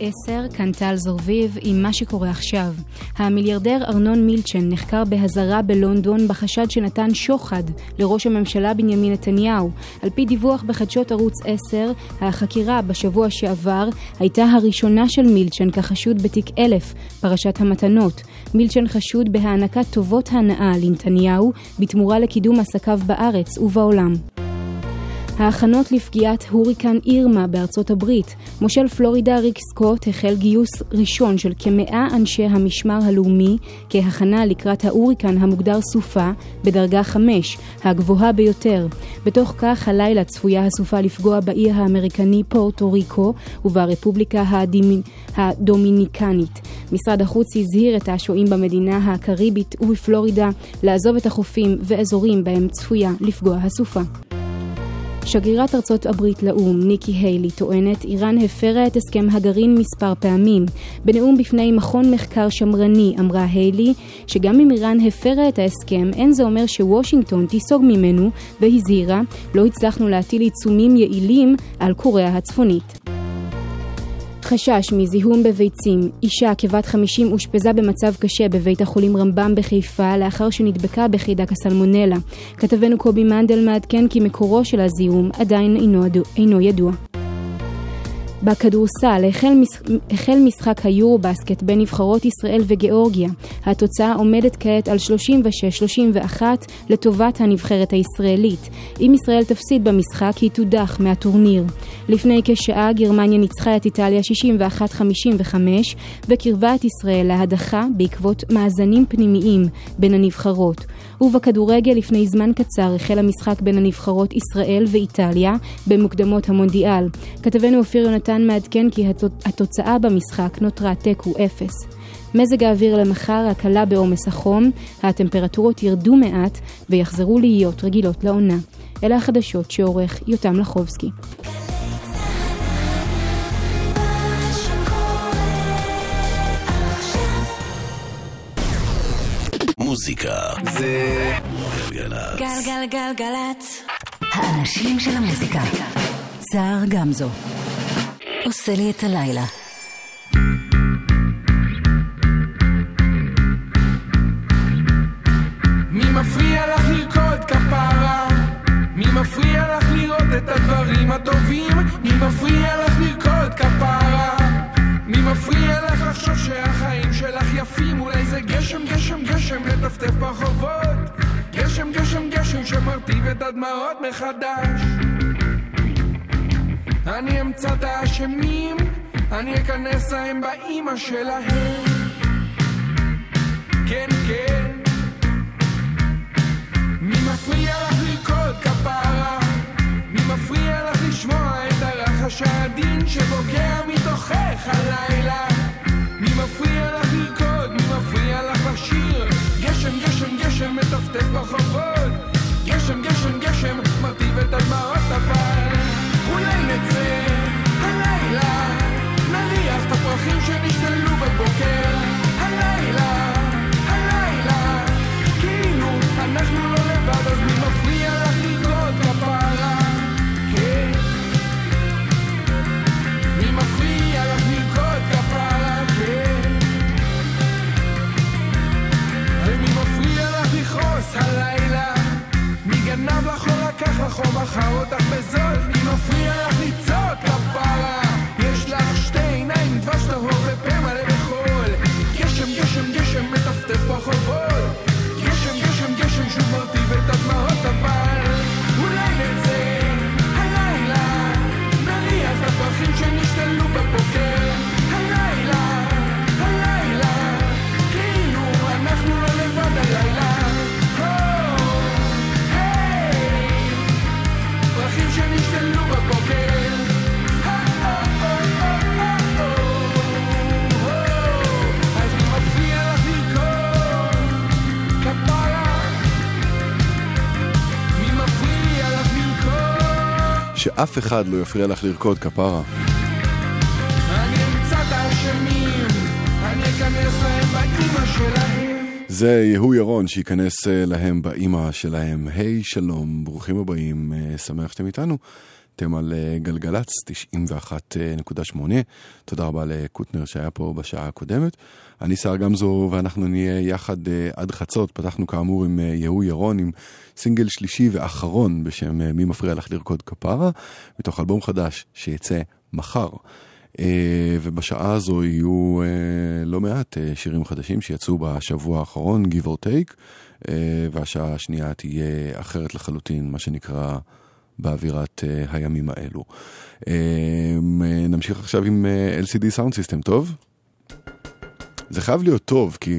10, כאן טל זרביב עם מה שקורה עכשיו. המיליארדר ארנון מילצ'ן נחקר באזהרה בלונדון בחשד שנתן שוחד לראש הממשלה בנימין נתניהו. על פי דיווח בחדשות ערוץ 10, החקירה בשבוע שעבר הייתה הראשונה של מילצ'ן כחשוד בתיק 1000, פרשת המתנות. מילצ'ן חשוד בהענקת טובות הנאה לנתניהו בתמורה לקידום עסקיו בארץ ובעולם. ההכנות לפגיעת הוריקן אירמה בארצות הברית. מושל פלורידה ריק סקוט החל גיוס ראשון של כמאה אנשי המשמר הלאומי כהכנה לקראת ההוריקן המוגדר סופה בדרגה 5, הגבוהה ביותר. בתוך כך הלילה צפויה הסופה לפגוע באי האמריקני פורטו ריקו וברפובליקה הדימ... הדומיניקנית. משרד החוץ הזהיר את השוהים במדינה הקריבית ובפלורידה לעזוב את החופים ואזורים בהם צפויה לפגוע הסופה. שגרירת ארצות הברית לאו"ם, ניקי היילי, טוענת איראן הפרה את הסכם הגרעין מספר פעמים. בנאום בפני מכון מחקר שמרני אמרה היילי שגם אם איראן הפרה את ההסכם, אין זה אומר שוושינגטון תיסוג ממנו, והזהירה, לא הצלחנו להטיל עיצומים יעילים על קוריאה הצפונית. חשש מזיהום בביצים. אישה כבת 50 אושפזה במצב קשה בבית החולים רמב"ם בחיפה לאחר שנדבקה בחידק הסלמונלה. כתבנו קובי מנדל מעדכן כי מקורו של הזיהום עדיין אינו, אינו ידוע. בכדורסל החל, מש... החל משחק היורו-בסקט בין נבחרות ישראל וגיאורגיה. התוצאה עומדת כעת על 36-31 לטובת הנבחרת הישראלית. אם ישראל תפסיד במשחק היא תודח מהטורניר. לפני כשעה גרמניה ניצחה את איטליה 61-55 וקרבה את ישראל להדחה בעקבות מאזנים פנימיים בין הנבחרות. ובכדורגל לפני זמן קצר החל המשחק בין הנבחרות ישראל ואיטליה במוקדמות המונדיאל. כתבנו אופיר יונתן מעדכן כי התוצאה במשחק נותרה תיקו אפס. מזג האוויר למחר הקלה בעומס החום, הטמפרטורות ירדו מעט ויחזרו להיות רגילות לעונה. אלה החדשות שעורך יותם לחובסקי. מוזיקה זה גלגלצ. גלגלגלגלצ. האנשים של המוזיקה. סער גמזו. עושה לי את הלילה. מי מפריע לך לרקוד כפרה? מי מפריע לך לראות את הדברים הטובים? מי מפריע לך לרקוד כפרה? מי מפריע לך לחשוב שהחיים שלך יפים? אולי זה גשם, גשם, גשם לטפטף ברחובות גשם, גשם, גשם שמרטיב את הדמעות מחדש אני אמצא את האשמים, אני אכנס להם באימא שלהם כן, כן מי מפריע לך לרקוד כפרה? מי מפריע לך לשמוע את הרחש העדין שבוגע מתוכך הלילה? מי מפריע לך לרקוד? מי מפריע לך לשיר? גשם, גשם, גשם מטפטף ברחובות גשם, גשם, גשם מרטיב את הדמעות אבל נצא הלילה נריח את הפרחים שנשתלו בבוקר שאף אחד לא יפריע לך לרקוד כפרה. זה יהוא ירון שייכנס אה, להם באימא שלהם. היי, שלום, ברוכים הבאים, אה, שמח שאתם איתנו. אתם על אה, גלגלצ 91.8. תודה רבה לקוטנר שהיה פה בשעה הקודמת. אני שר גמזו ואנחנו נהיה יחד אה, עד חצות. פתחנו כאמור עם יהוא ירון, עם סינגל שלישי ואחרון בשם מי מפריע לך לרקוד כפרה, מתוך אלבום חדש שיצא מחר. ובשעה הזו יהיו לא מעט שירים חדשים שיצאו בשבוע האחרון, Give or Take. אה, והשעה השנייה תהיה אחרת לחלוטין, מה שנקרא באווירת אה, הימים האלו. אה, נמשיך עכשיו עם LCD Sound System, טוב? זה חייב להיות טוב, כי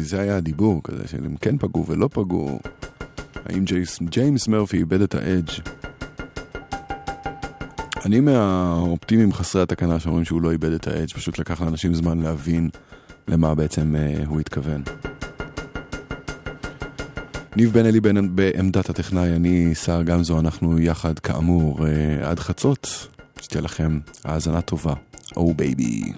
זה היה הדיבור כזה, של אם כן פגעו ולא פגעו. האם ג'יימס, ג'יימס מרפי איבד את האדג'? אני מהאופטימיים חסרי התקנה שאומרים שהוא לא איבד את האדג', פשוט לקח לאנשים זמן להבין למה בעצם הוא התכוון. ניב בן אלי בן בעמדת הטכנאי, אני שר גמזו, אנחנו יחד כאמור אה, עד חצות. שתהיה לכם האזנה טובה. או oh, בייבי.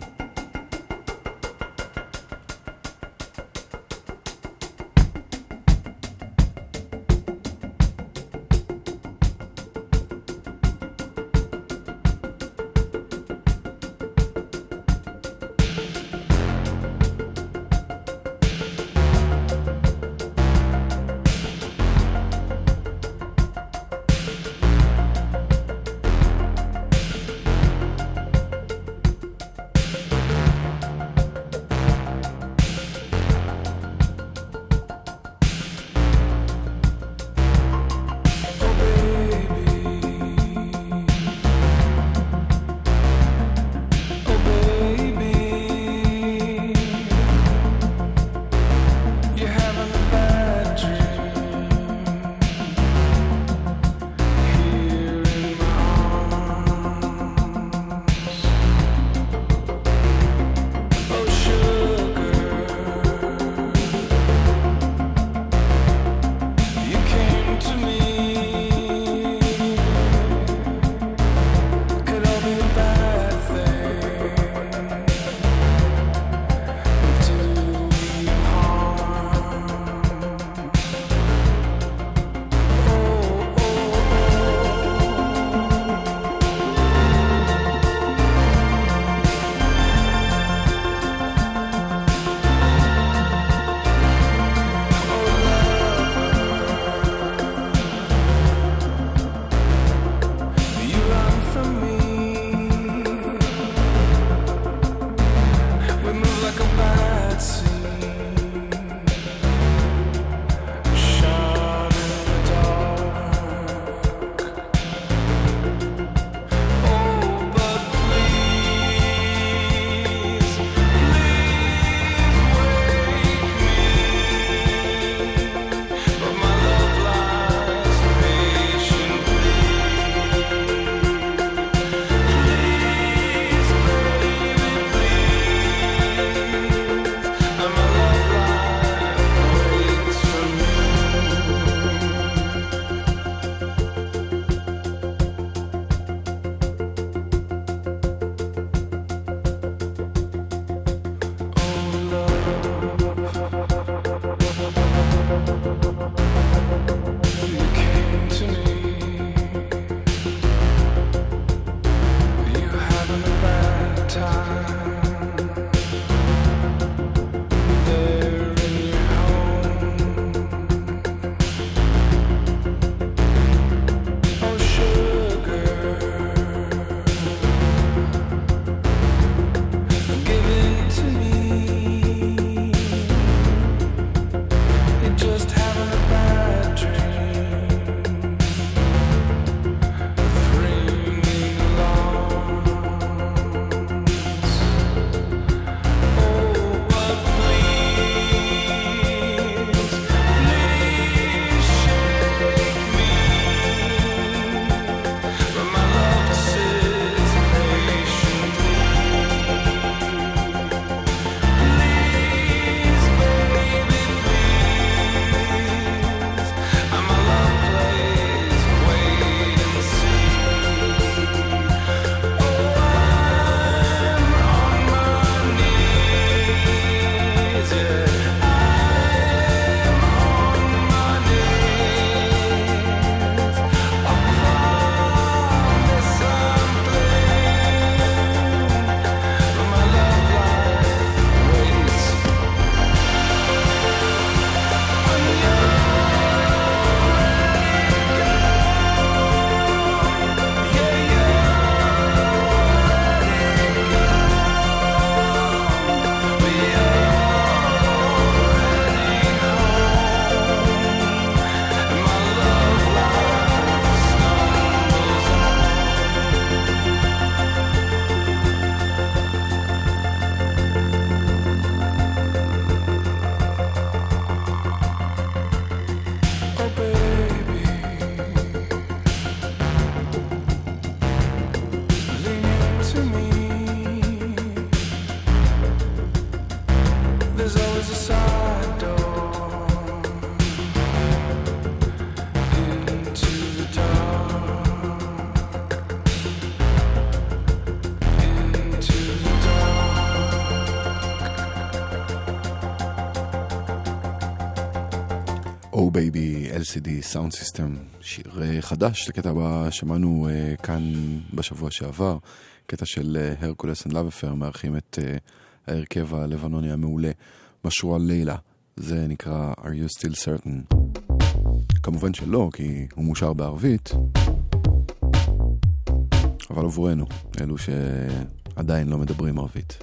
Oh Baby LCD Soundsystem, שיר אה, חדש, את הקטע הבא שמענו אה, כאן בשבוע שעבר, קטע של Hercules and Love Affair, מארחים את אה, ההרכב הלבנוני המעולה, משרוע לילה, זה נקרא are you still certain? כמובן שלא, כי הוא מושר בערבית, אבל עבורנו, אלו שעדיין לא מדברים ערבית.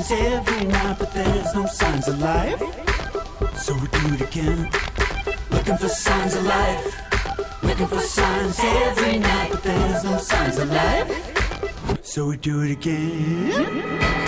happens every night, but there's no signs of life. So we do it again. Looking for signs of life. Looking for signs every night, but there's no signs of life. So we do it again.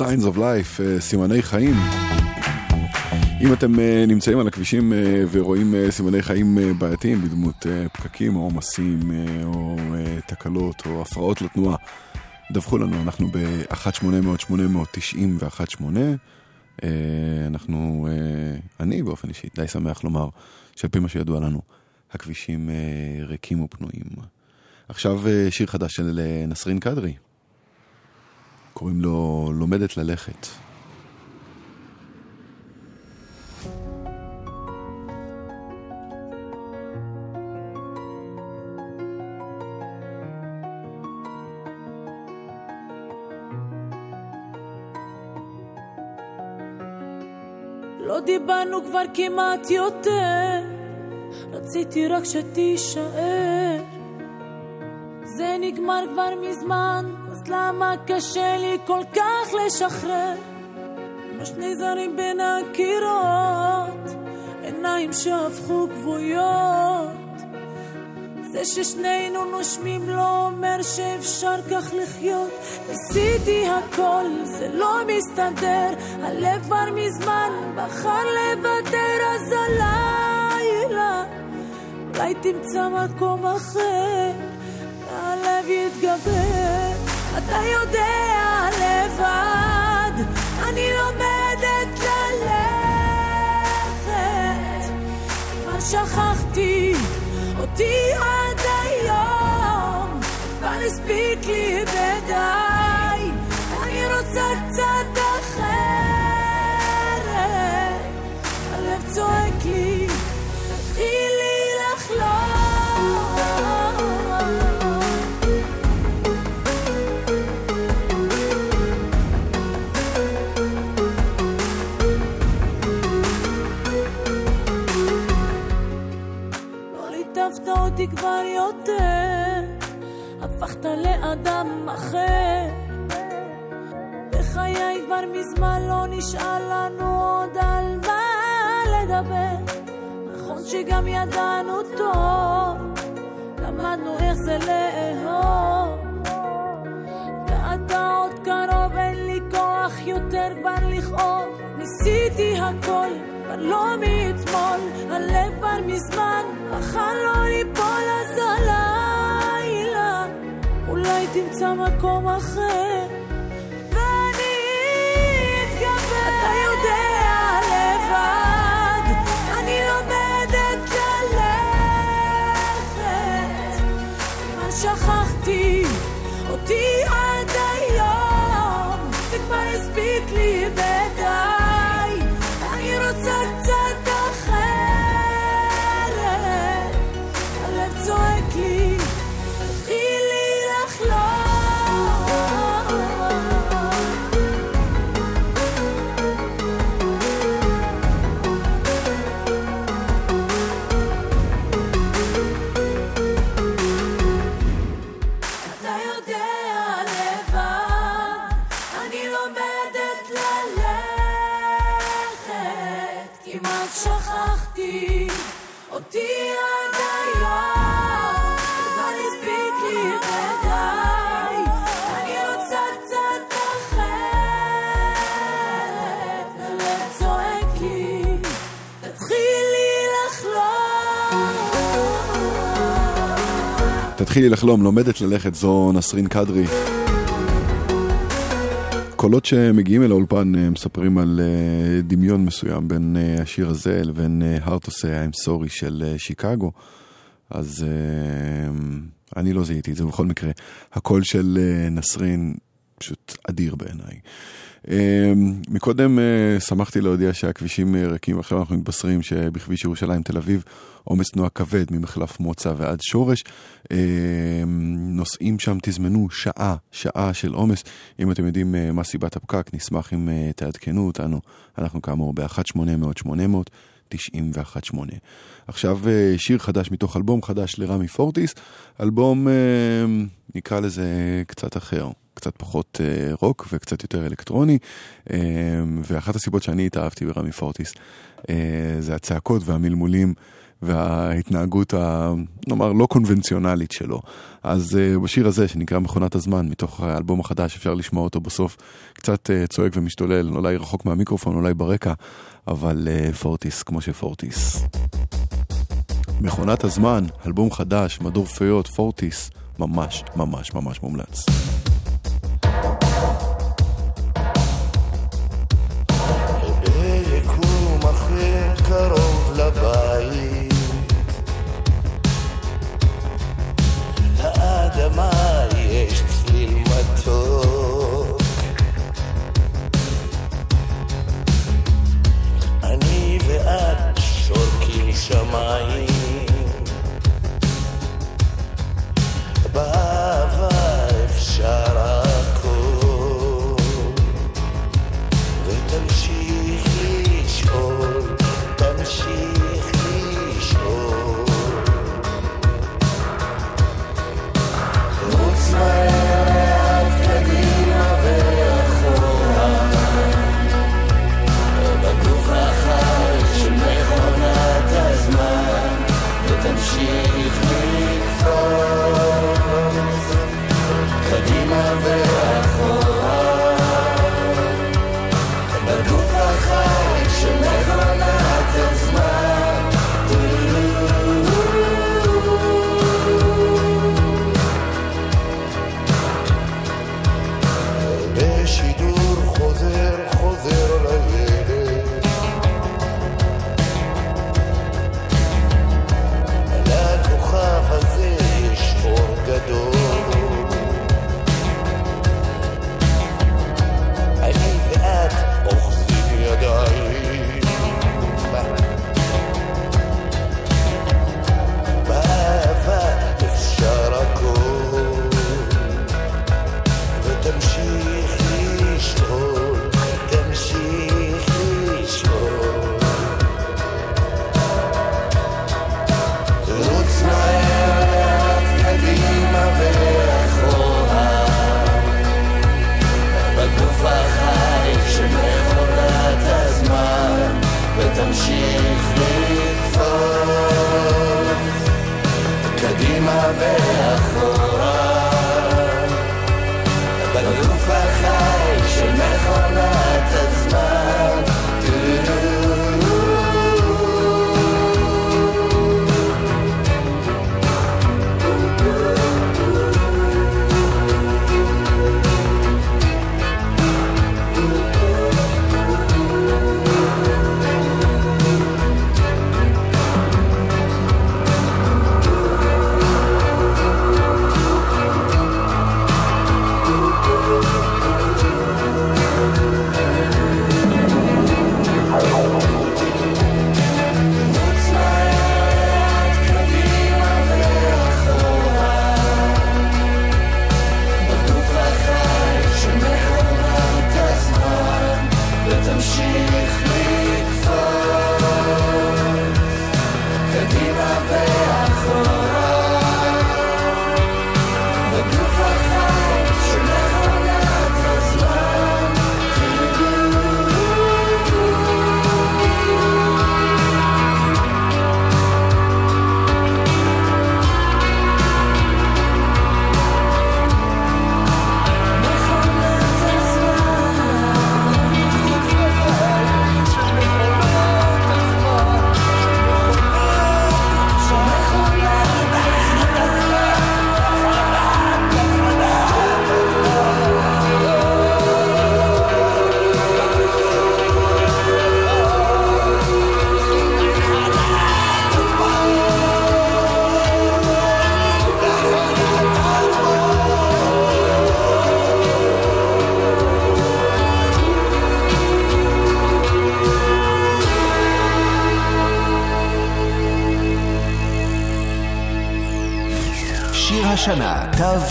Signs of Life, אה, סימני חיים. אם אתם אה, נמצאים על הכבישים אה, ורואים סימני חיים בעייתיים בדמות פקקים או עומסים או תקלות או הפרעות לתנועה, דווחו לנו, אנחנו ב-1800-890-18. אנחנו, אני באופן אישי די שמח לומר שעל פי מה שידוע לנו, הכבישים ריקים ופנויים. עכשיו שיר חדש של נסרין קדרי. קוראים לו לומדת ללכת. לא דיברנו כבר כמעט יותר, רציתי רק שתישאר. זה נגמר כבר מזמן, אז למה קשה לי כל כך לשחרר? כמו שני זרים בין הקירות, עיניים שהפכו גבויות. זה ששנינו נושמים לא אומר שאפשר כך לחיות. ניסיתי הכל, זה לא מסתדר, הלב כבר מזמן בחר לוותר, אז הלילה אולי תמצא מקום אחר. הלב יתגבר, אתה יודע לבד, אני לומדת ללכת. כבר שכחתי אותי עד היום, כבר הספיק לי ודי, אני רוצה קצת אחרת. הלב צועק אותי כבר יותר, הפכת לאדם אחר. בחיי כבר מזמן לא נשאר לנו עוד על מה לדבר. נכון שגם ידענו טוב, למדנו איך זה לאהוב. ואתה עוד קרוב, אין לי כוח יותר כבר לכאוב. ניסיתי הכל, לא מאתמול, הלב כבר מזמן, בחר לא ליפול אז הלילה. אולי תמצא מקום אחר, תתחילי לחלום, לומדת ללכת, זו נסרין קדרי. קולות שמגיעים אל האולפן אה, מספרים על אה, דמיון מסוים בין אה, השיר הזה לבין הארט עושה I'm sorry של שיקגו. אז אני לא זיהיתי את זה בכל מקרה. הקול של נסרין פשוט אדיר בעיניי. אה, מקודם אה, שמחתי להודיע שהכבישים אה, ריקים, עכשיו אנחנו מתבשרים שבכביש ירושלים תל אביב עומס תנועה כבד ממחלף מוצא ועד שורש. אה, נוסעים שם תזמנו שעה, שעה של עומס. אם אתם יודעים אה, מה סיבת הפקק, נשמח אם תעדכנו אותנו. אנחנו כאמור ב-1-800-800. 91.8. עכשיו שיר חדש מתוך אלבום חדש לרמי פורטיס, אלבום אה, נקרא לזה קצת אחר, קצת פחות אה, רוק וקצת יותר אלקטרוני, אה, ואחת הסיבות שאני התאהבתי ברמי פורטיס אה, זה הצעקות והמלמולים. וההתנהגות ה... נאמר לא קונבנציונלית שלו. אז uh, בשיר הזה שנקרא מכונת הזמן, מתוך האלבום החדש, אפשר לשמוע אותו בסוף קצת uh, צועק ומשתולל, אולי רחוק מהמיקרופון, אולי ברקע, אבל uh, פורטיס כמו שפורטיס. מכונת הזמן, אלבום חדש, מדור פיות, פורטיס, ממש ממש ממש מומלץ. שמיים באהבה אפשר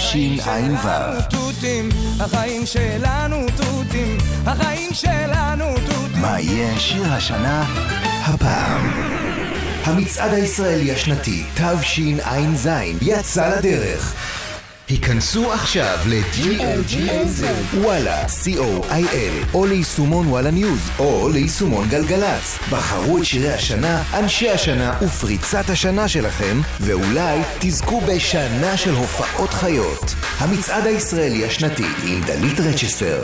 תשע"ו. החיים שלנו תותים, החיים שלנו תותים. מה יהיה שיר השנה הפעם? המצעד הישראלי השנתי, תשע"ז, יצא לדרך. היכנסו עכשיו ל-GLGLZ, וואלה, co.il, או ליישומון וואלה ניוז, או ליישומון גלגלצ. בחרו את שירי השנה, אנשי השנה ופריצת השנה שלכם, ואולי תזכו בשנה של הופעות חיות. המצעד הישראלי השנתי עם דלית רצ'סטר.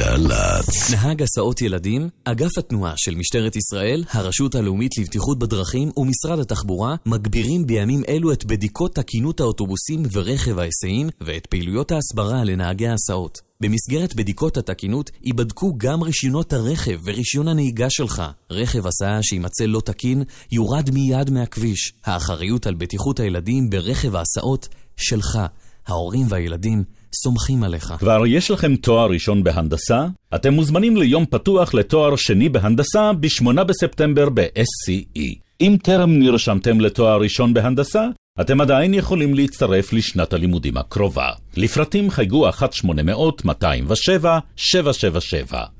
גלגלצ. נהג הסעות ילדים, אגף התנועה של משטרת ישראל, הרשות הלאומית לבטיחות בדרכים ומשרד התחבורה מגבירים בימים אלו את בדיקות תקינות האוטובוסים ורכב ההיסעים ואת פעילויות ההסברה לנהגי ההסעות. במסגרת בדיקות התקינות ייבדקו גם רישיונות הרכב ורישיון הנהיגה שלך. רכב הסעה שימצא לא תקין יורד מיד מהכביש. האחריות על בטיחות הילדים ברכב ההסעות שלך. ההורים והילדים סומכים עליך. כבר יש לכם תואר ראשון בהנדסה? אתם מוזמנים ליום פתוח לתואר שני בהנדסה ב-8 בספטמבר ב-SCE. אם טרם נרשמתם לתואר ראשון בהנדסה, אתם עדיין יכולים להצטרף לשנת הלימודים הקרובה. לפרטים חייגו 1-800-207-777.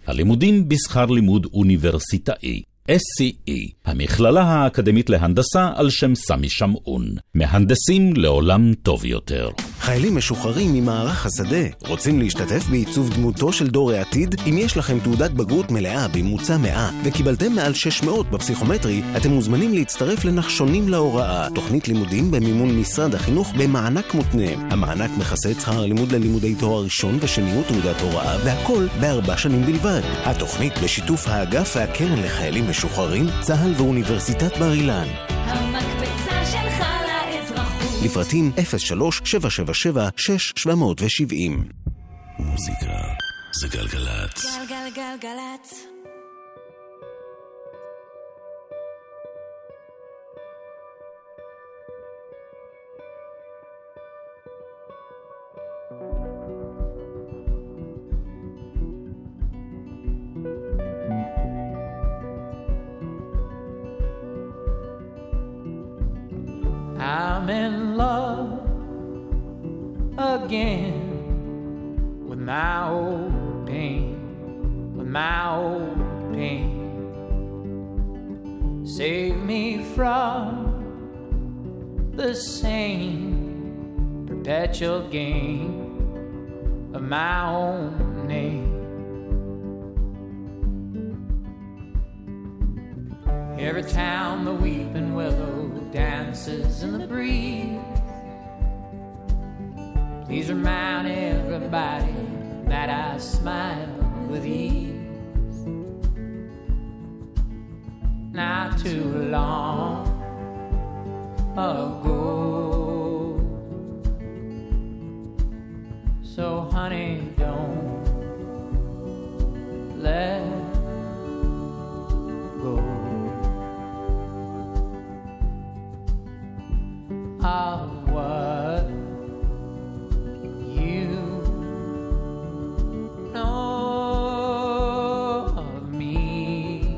הלימודים בשכר לימוד אוניברסיטאי. SCE, המכללה האקדמית להנדסה על שם סמי שמעון. מהנדסים לעולם טוב יותר. חיילים משוחררים ממערך השדה רוצים להשתתף בעיצוב דמותו של דור העתיד? אם יש לכם תעודת בגרות מלאה בממוצע 100 וקיבלתם מעל 600 בפסיכומטרי, אתם מוזמנים להצטרף לנחשונים להוראה, תוכנית לימודים במימון משרד החינוך במענק מותנה. המענק מכסה את שכר הלימוד ללימודי תואר ראשון ושני ותעודת הוראה, והכל בארבע שנים בלבד. התוכנית בשיתוף האגף והקרן לחיילים משוחררים, צה"ל ואוניברסיטת בר אילן. המקפצה שלך לאזרחות. לפרטים 03-777-6770 מוזיקה זה גלגלצ. גלגלגלגלצ. I'm in love again with my old pain, with my old pain. Save me from the same perpetual game of my own name. Every town the weeping willow dances in the breeze. Please remind everybody that I smile with ease. Not too long ago. So, honey, don't let go. Of what you know of me.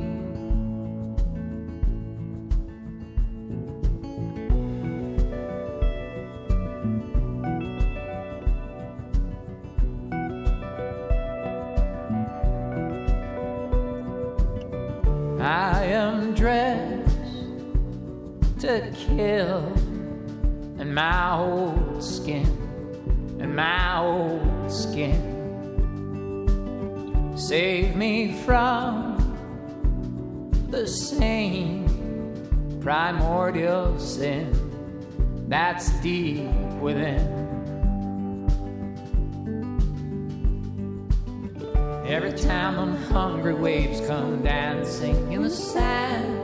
I am dressed to kill my old skin, and my old skin. Save me from the same primordial sin that's deep within. Every time them hungry waves come dancing in the sand.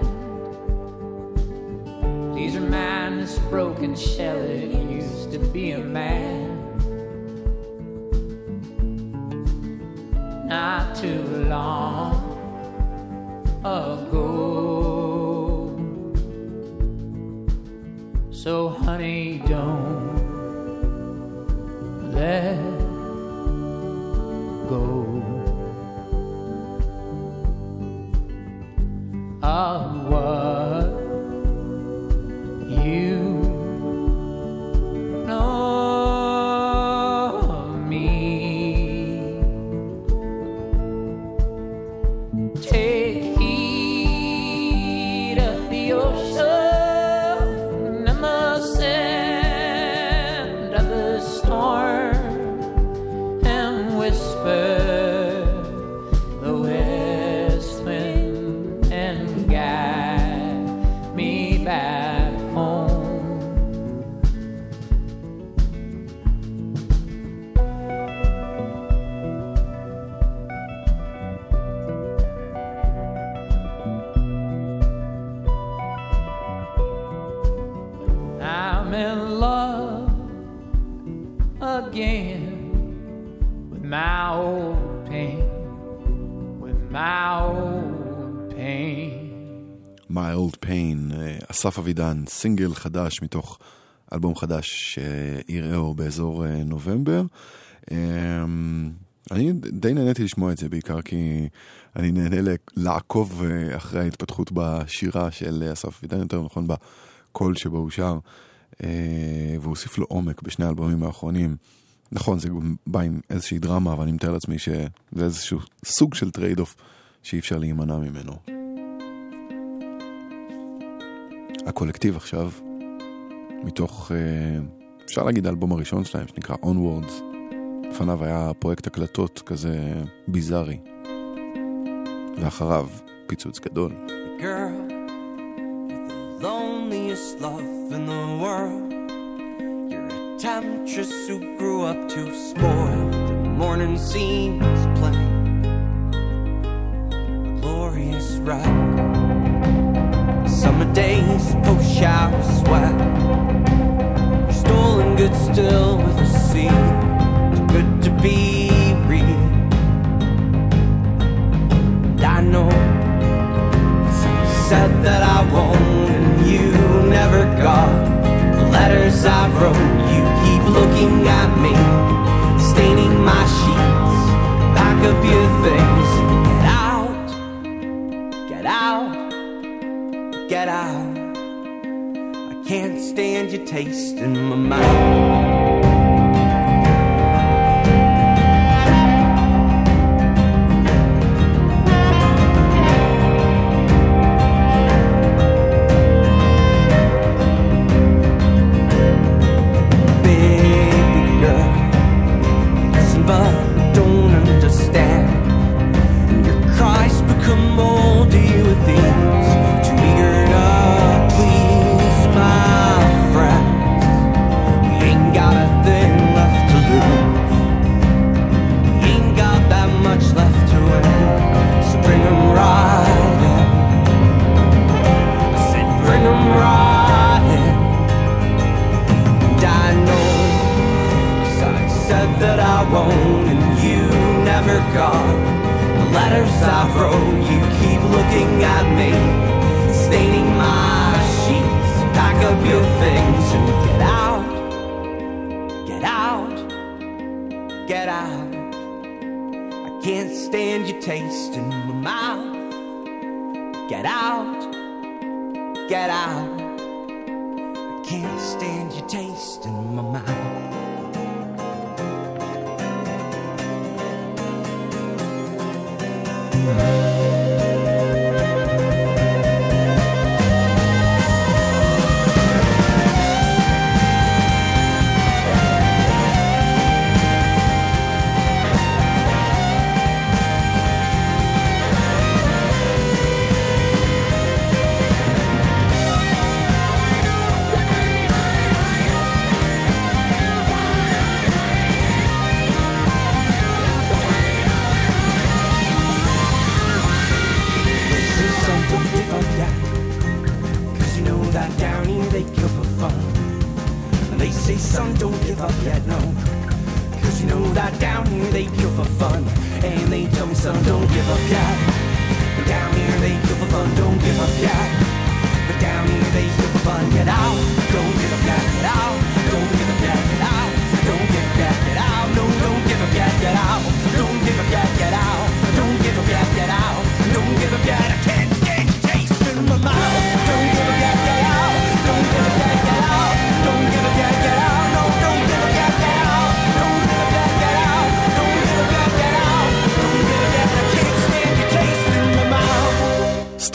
This broken shell that used to be a man. Not too long ago. So, honey, don't let אסף אבידן, סינגל חדש מתוך אלבום חדש שיראה אור באזור אה, נובמבר. אה, אני די נהניתי לשמוע את זה בעיקר כי אני נהנה לעקוב אחרי ההתפתחות בשירה של אסף אבידן, יותר נכון בקול שבו הוא שר, והוא הוסיף לו עומק בשני האלבומים האחרונים. נכון, זה בא עם איזושהי דרמה, אבל אני מתאר לעצמי שזה איזשהו סוג של trade-off שאי אפשר להימנע ממנו. הקולקטיב עכשיו, מתוך, אה, אפשר להגיד האלבום הראשון שלהם, שנקרא Onwards. לפניו היה פרויקט הקלטות כזה ביזארי. ואחריו, פיצוץ גדול. Girl, loneliest love in the world. You're a temptress who grew up too spoiled. The morning seems plain. A glorious wreck. Summer days, post shower sweat. Stolen goods still with the sea. Too good to be real. And I know said that I won't, and you never got the letters I wrote. You keep looking at me, staining my sheets. Pack up your things, get out. I can't stand your taste in my mouth.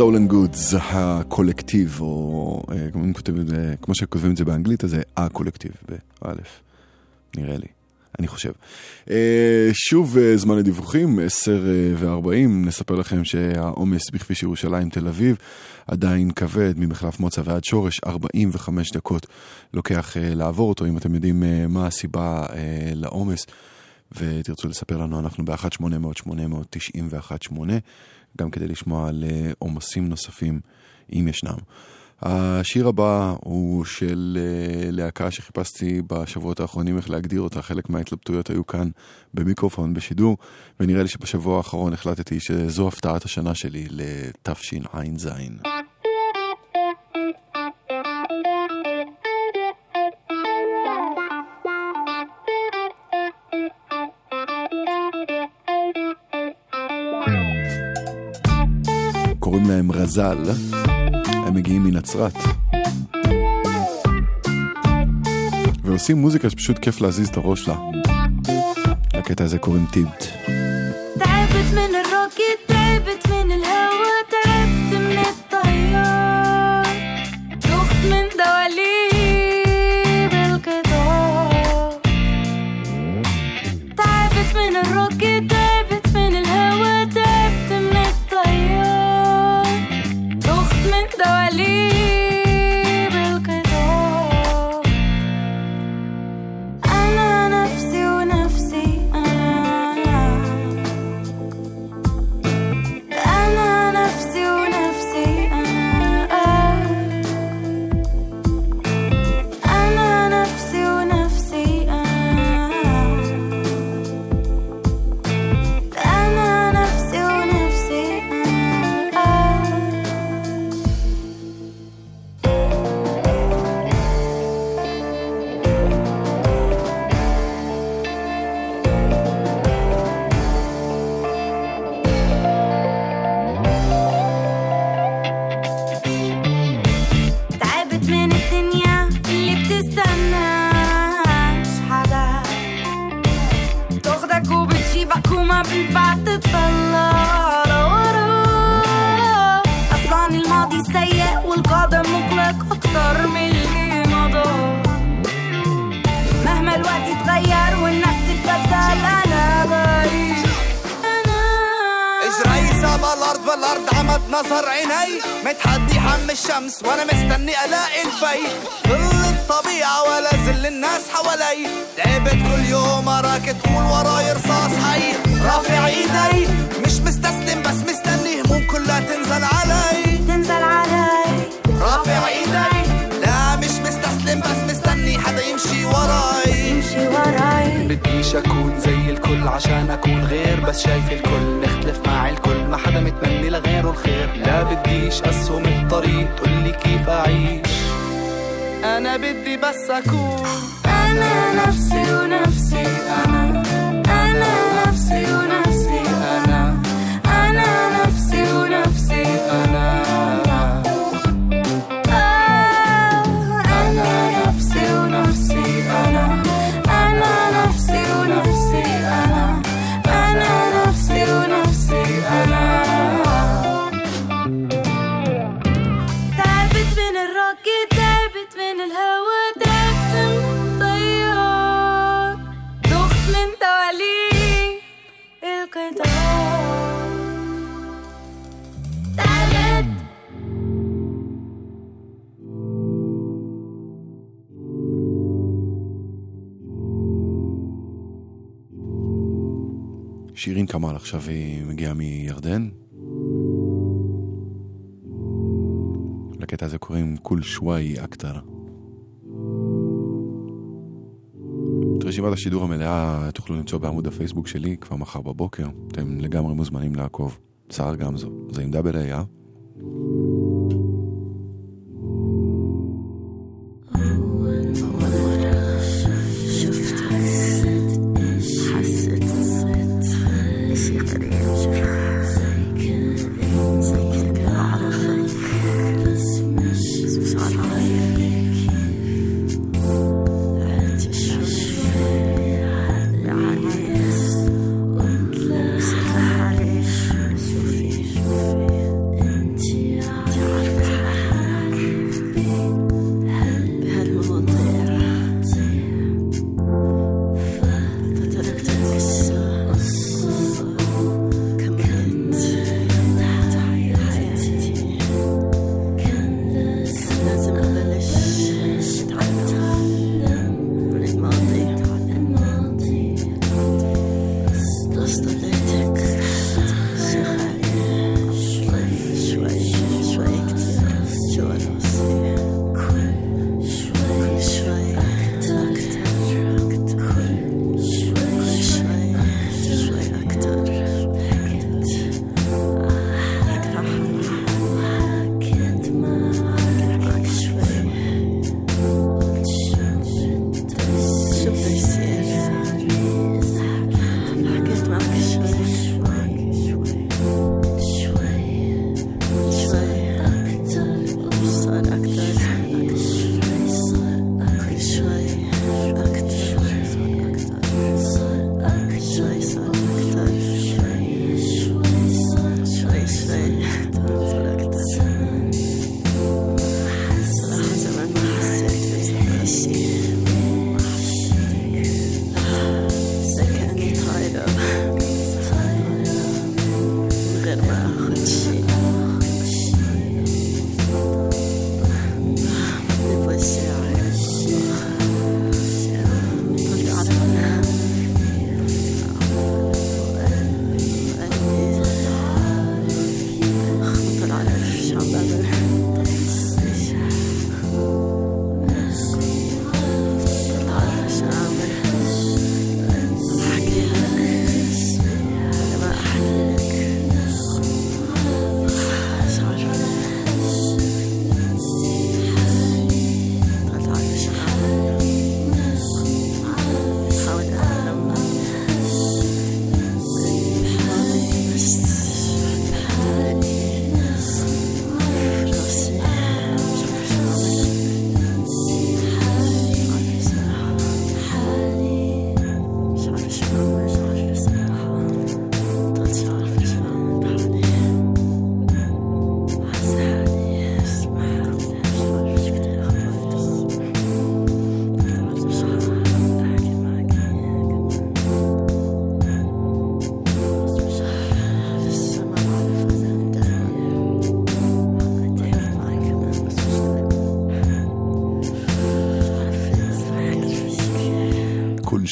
Stolen Goods, הקולקטיב, או אה, כמו אני כותב את זה- כמו שכותבים את זה באנגלית, אז זה הקולקטיב, באלף, נראה לי. אני חושב. אה, שוב אה, זמן לדיווחים, 10 ו-40, נספר לכם שהעומס בכביש ירושלים תל אביב עדיין כבד, ממחלף מוצא ועד שורש, 45 דקות לוקח אה, לעבור אותו, אם אתם יודעים אה, מה הסיבה אה, לעומס. ותרצו לספר לנו, אנחנו ב-1-800-891-8, גם כדי לשמוע על אה, עומסים נוספים, אם ישנם. השיר הבא הוא של אה, להקה שחיפשתי בשבועות האחרונים איך להגדיר אותה, חלק מההתלבטויות היו כאן במיקרופון בשידור, ונראה לי שבשבוע האחרון החלטתי שזו הפתעת השנה שלי לתשע"ז. קוראים להם רז"ל, הם מגיעים מנצרת. ועושים מוזיקה שפשוט כיף להזיז את הראש לה. לקטע הזה קוראים טיבט. من עכשיו היא מגיעה מירדן. לקטע הזה קוראים כול שוואי אקטר. את רשימת השידור המלאה תוכלו למצוא בעמוד הפייסבוק שלי כבר מחר בבוקר. אתם לגמרי מוזמנים לעקוב. צער גם זו. זה עם דאבל איי, אה?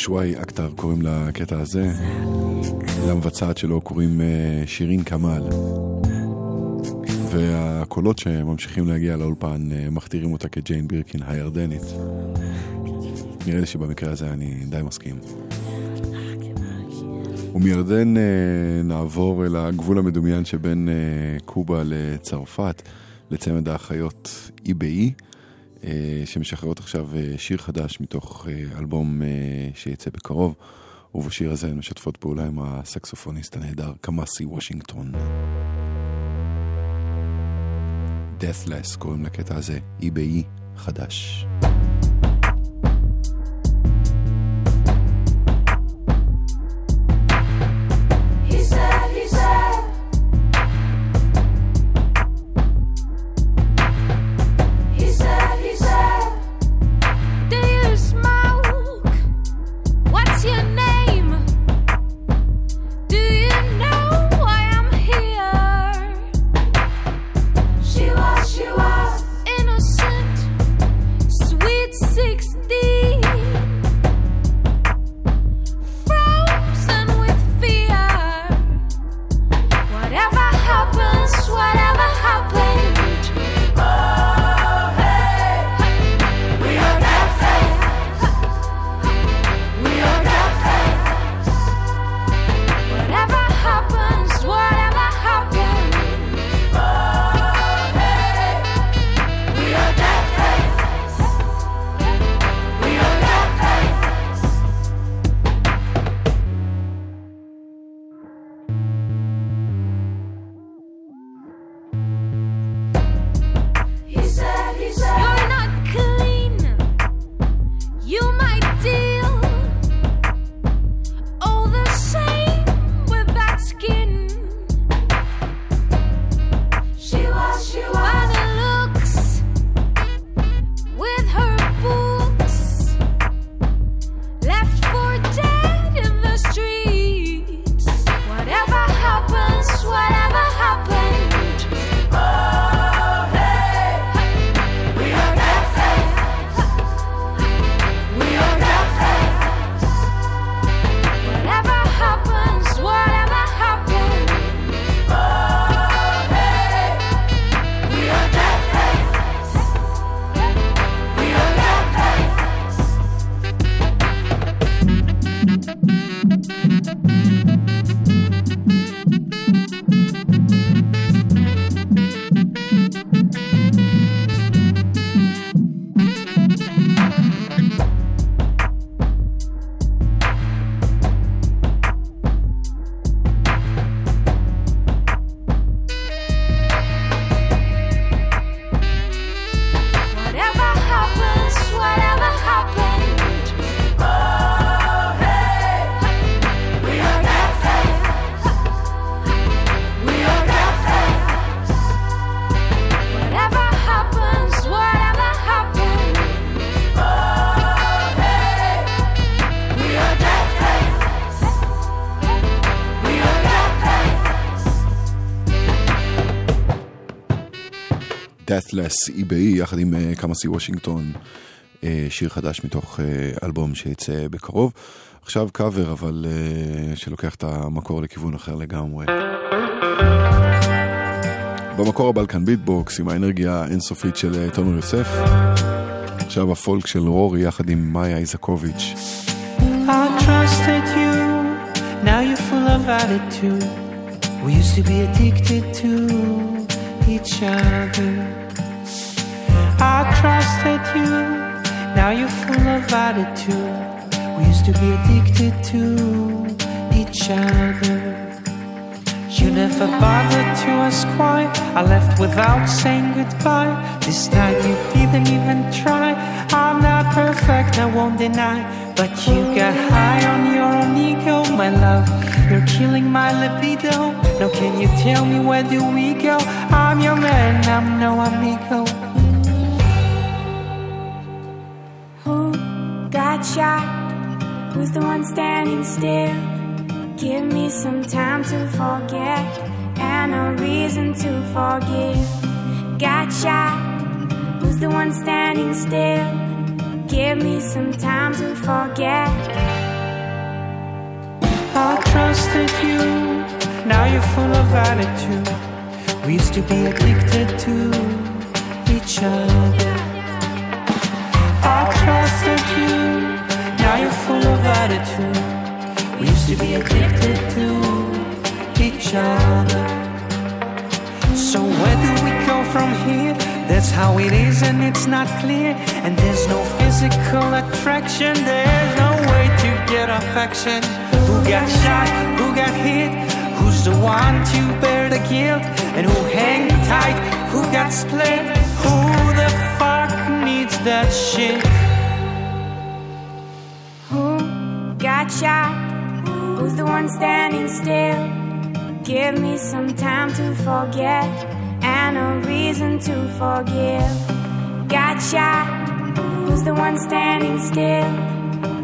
שוואי אקטר קוראים לקטע הזה. למבצעת שלו קוראים אה, שירין כמאל. והקולות שממשיכים להגיע לאולפן אה, מכתירים אותה כג'יין בירקין הירדנית. נראה לי שבמקרה הזה אני די מסכים. ומירדן אה, נעבור אל הגבול המדומיין שבין קובה לצרפת, לצמד האחיות אי באי, אה, שמשחררות עכשיו אה, שיר חדש מתוך אה, אלבום אה, שיצא בקרוב, ובשיר הזה הן משתפות פעולה עם הסקסופוניסט הנהדר קמאסי וושינגטון. Deathless קוראים לקטע הזה, אי באי חדש. Fast. Deathless, Ibeyi, יחד עם אה, קמאסי וושינגטון, אה, שיר חדש מתוך אה, אלבום שיצא בקרוב. עכשיו קאבר, אבל אה, שלוקח את המקור לכיוון אחר לגמרי. במקור ה Balkan Beat Box עם האנרגיה האינסופית של אה, תומר יוסף. עכשיו הפולק של רורי יחד עם מאיה איזקוביץ'. Now full of attitude. We used to be addicted to each other. You, now you're full of attitude. We used to be addicted to each other. You never bothered to ask why. I left without saying goodbye. This time you didn't even try. I'm not perfect, I won't deny. But you got high on your own ego, my love. You're killing my libido. Now can you tell me where do we go? I'm your man, I'm no amigo. Shot? Who's the one standing still? Give me some time to forget and a reason to forgive. Got shot? Who's the one standing still? Give me some time to forget I trusted you, now you're full of attitude. We used to be addicted to each other. I trusted you, now full of attitude. We used to be addicted to each other. So where do we go from here? That's how it is and it's not clear. And there's no physical attraction, there's no way to get affection. Who got shot? Who got hit? Who's the one to bear the guilt? And who hang tight? Who got split? Who the fuck needs that shit? Got shot? Who's the one standing still? Give me some time to forget and a reason to forgive. Got shot? Who's the one standing still?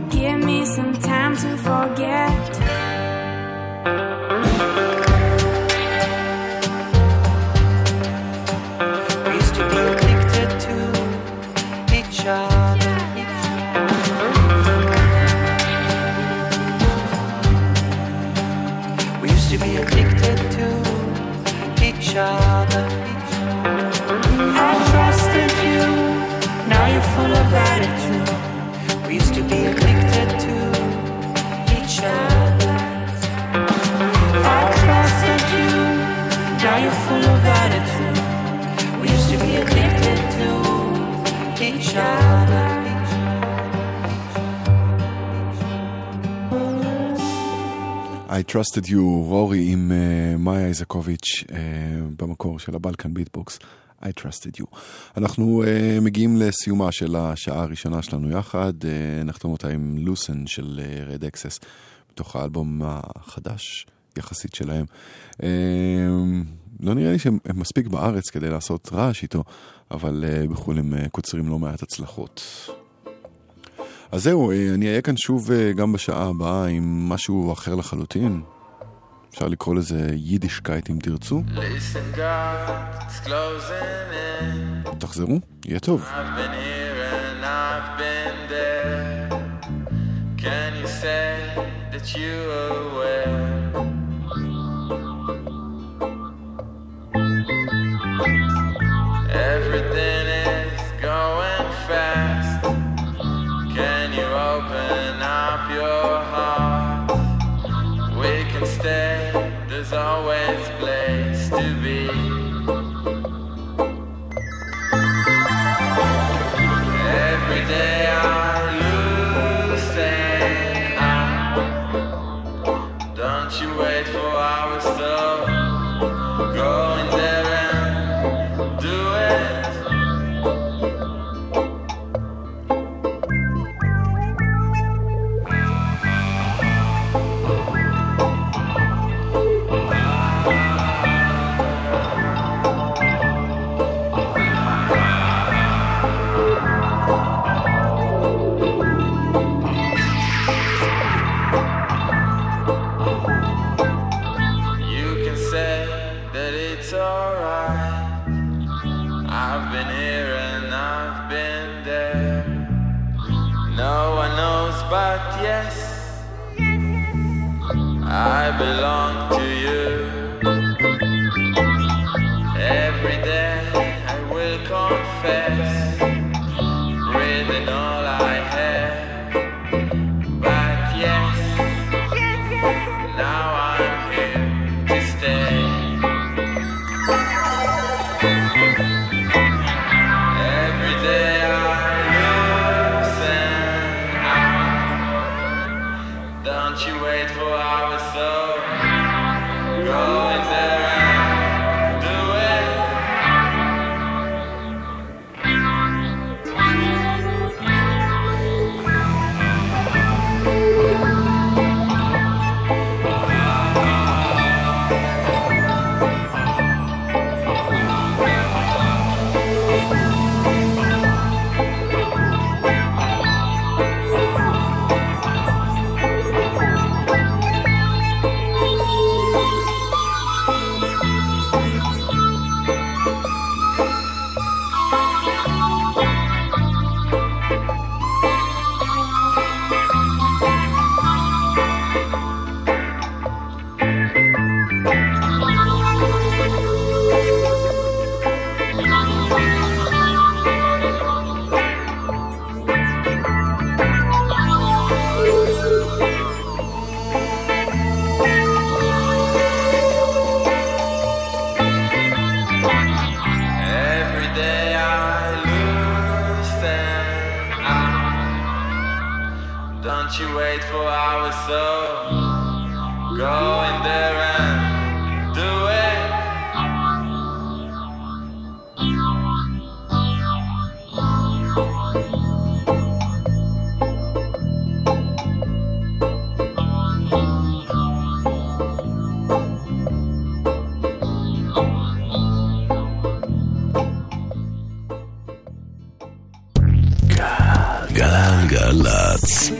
Give me some time to forget. Attitude. We used to be addicted to each other. I trusted you, now you're full of attitude. We used to be addicted to each other. I trusted you, רורי עם uh, מאיה איזקוביץ' uh, במקור של הבלקן ביטבוקס. I trusted you. אנחנו uh, מגיעים לסיומה של השעה הראשונה שלנו יחד, uh, נחתום אותה עם לוסן של uh, אקסס, מתוך האלבום החדש יחסית שלהם. Uh, לא נראה לי שהם מספיק בארץ כדי לעשות רעש איתו, אבל uh, בחו"ל הם uh, קוצרים לא מעט הצלחות. אז זהו, אני אהיה כאן שוב גם בשעה הבאה עם משהו אחר לחלוטין. אפשר לקרוא לזה יידישקייט אם תרצו. God. תחזרו, יהיה טוב. Can you say that you are aware?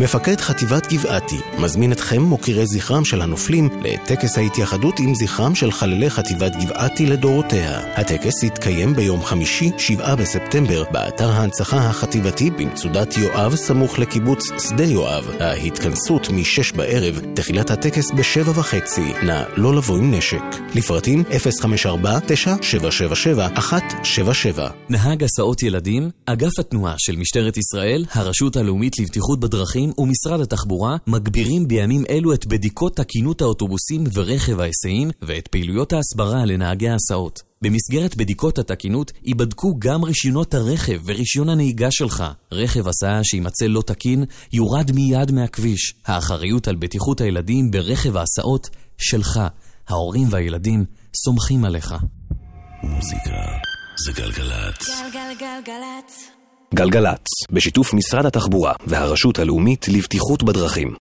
מפקד חטיבת גבעתי מזמין אתכם, מוקירי זכרם של הנופלים, לטקס ההתייחדות עם זכרם של חללי חטיבת גבעתי לדורותיה. הטקס יתקיים ביום חמישי, 7 בספטמבר, באתר ההנצחה החטיבתי במצודת יואב, סמוך לקיבוץ שדה יואב. ההתכנסות מ-6 בערב, תחילת הטקס ב-7 וחצי. נא לא לבוא עם נשק. לפרטים 054-9777-177 נהג הסעות ילדים, אגף התנועה של משטרת ישראל, הרשות הלאומית לבטיחות בדרכים ומשרד התחבורה מגבירים בימים אלו את בדיקות תקינות האוטובוסים ורכב ההיסעים ואת פעילויות ההסברה לנהגי ההסעות. במסגרת בדיקות התקינות ייבדקו גם רישיונות הרכב ורישיון הנהיגה שלך. רכב הסעה שימצא לא תקין יורד מיד מהכביש. האחריות על בטיחות הילדים ברכב ההסעות שלך. ההורים והילדים סומכים עליך. מוזיקה זה גלגלצ. גלגלגלגלצ. גלגלצ, בשיתוף משרד התחבורה והרשות הלאומית לבטיחות בדרכים.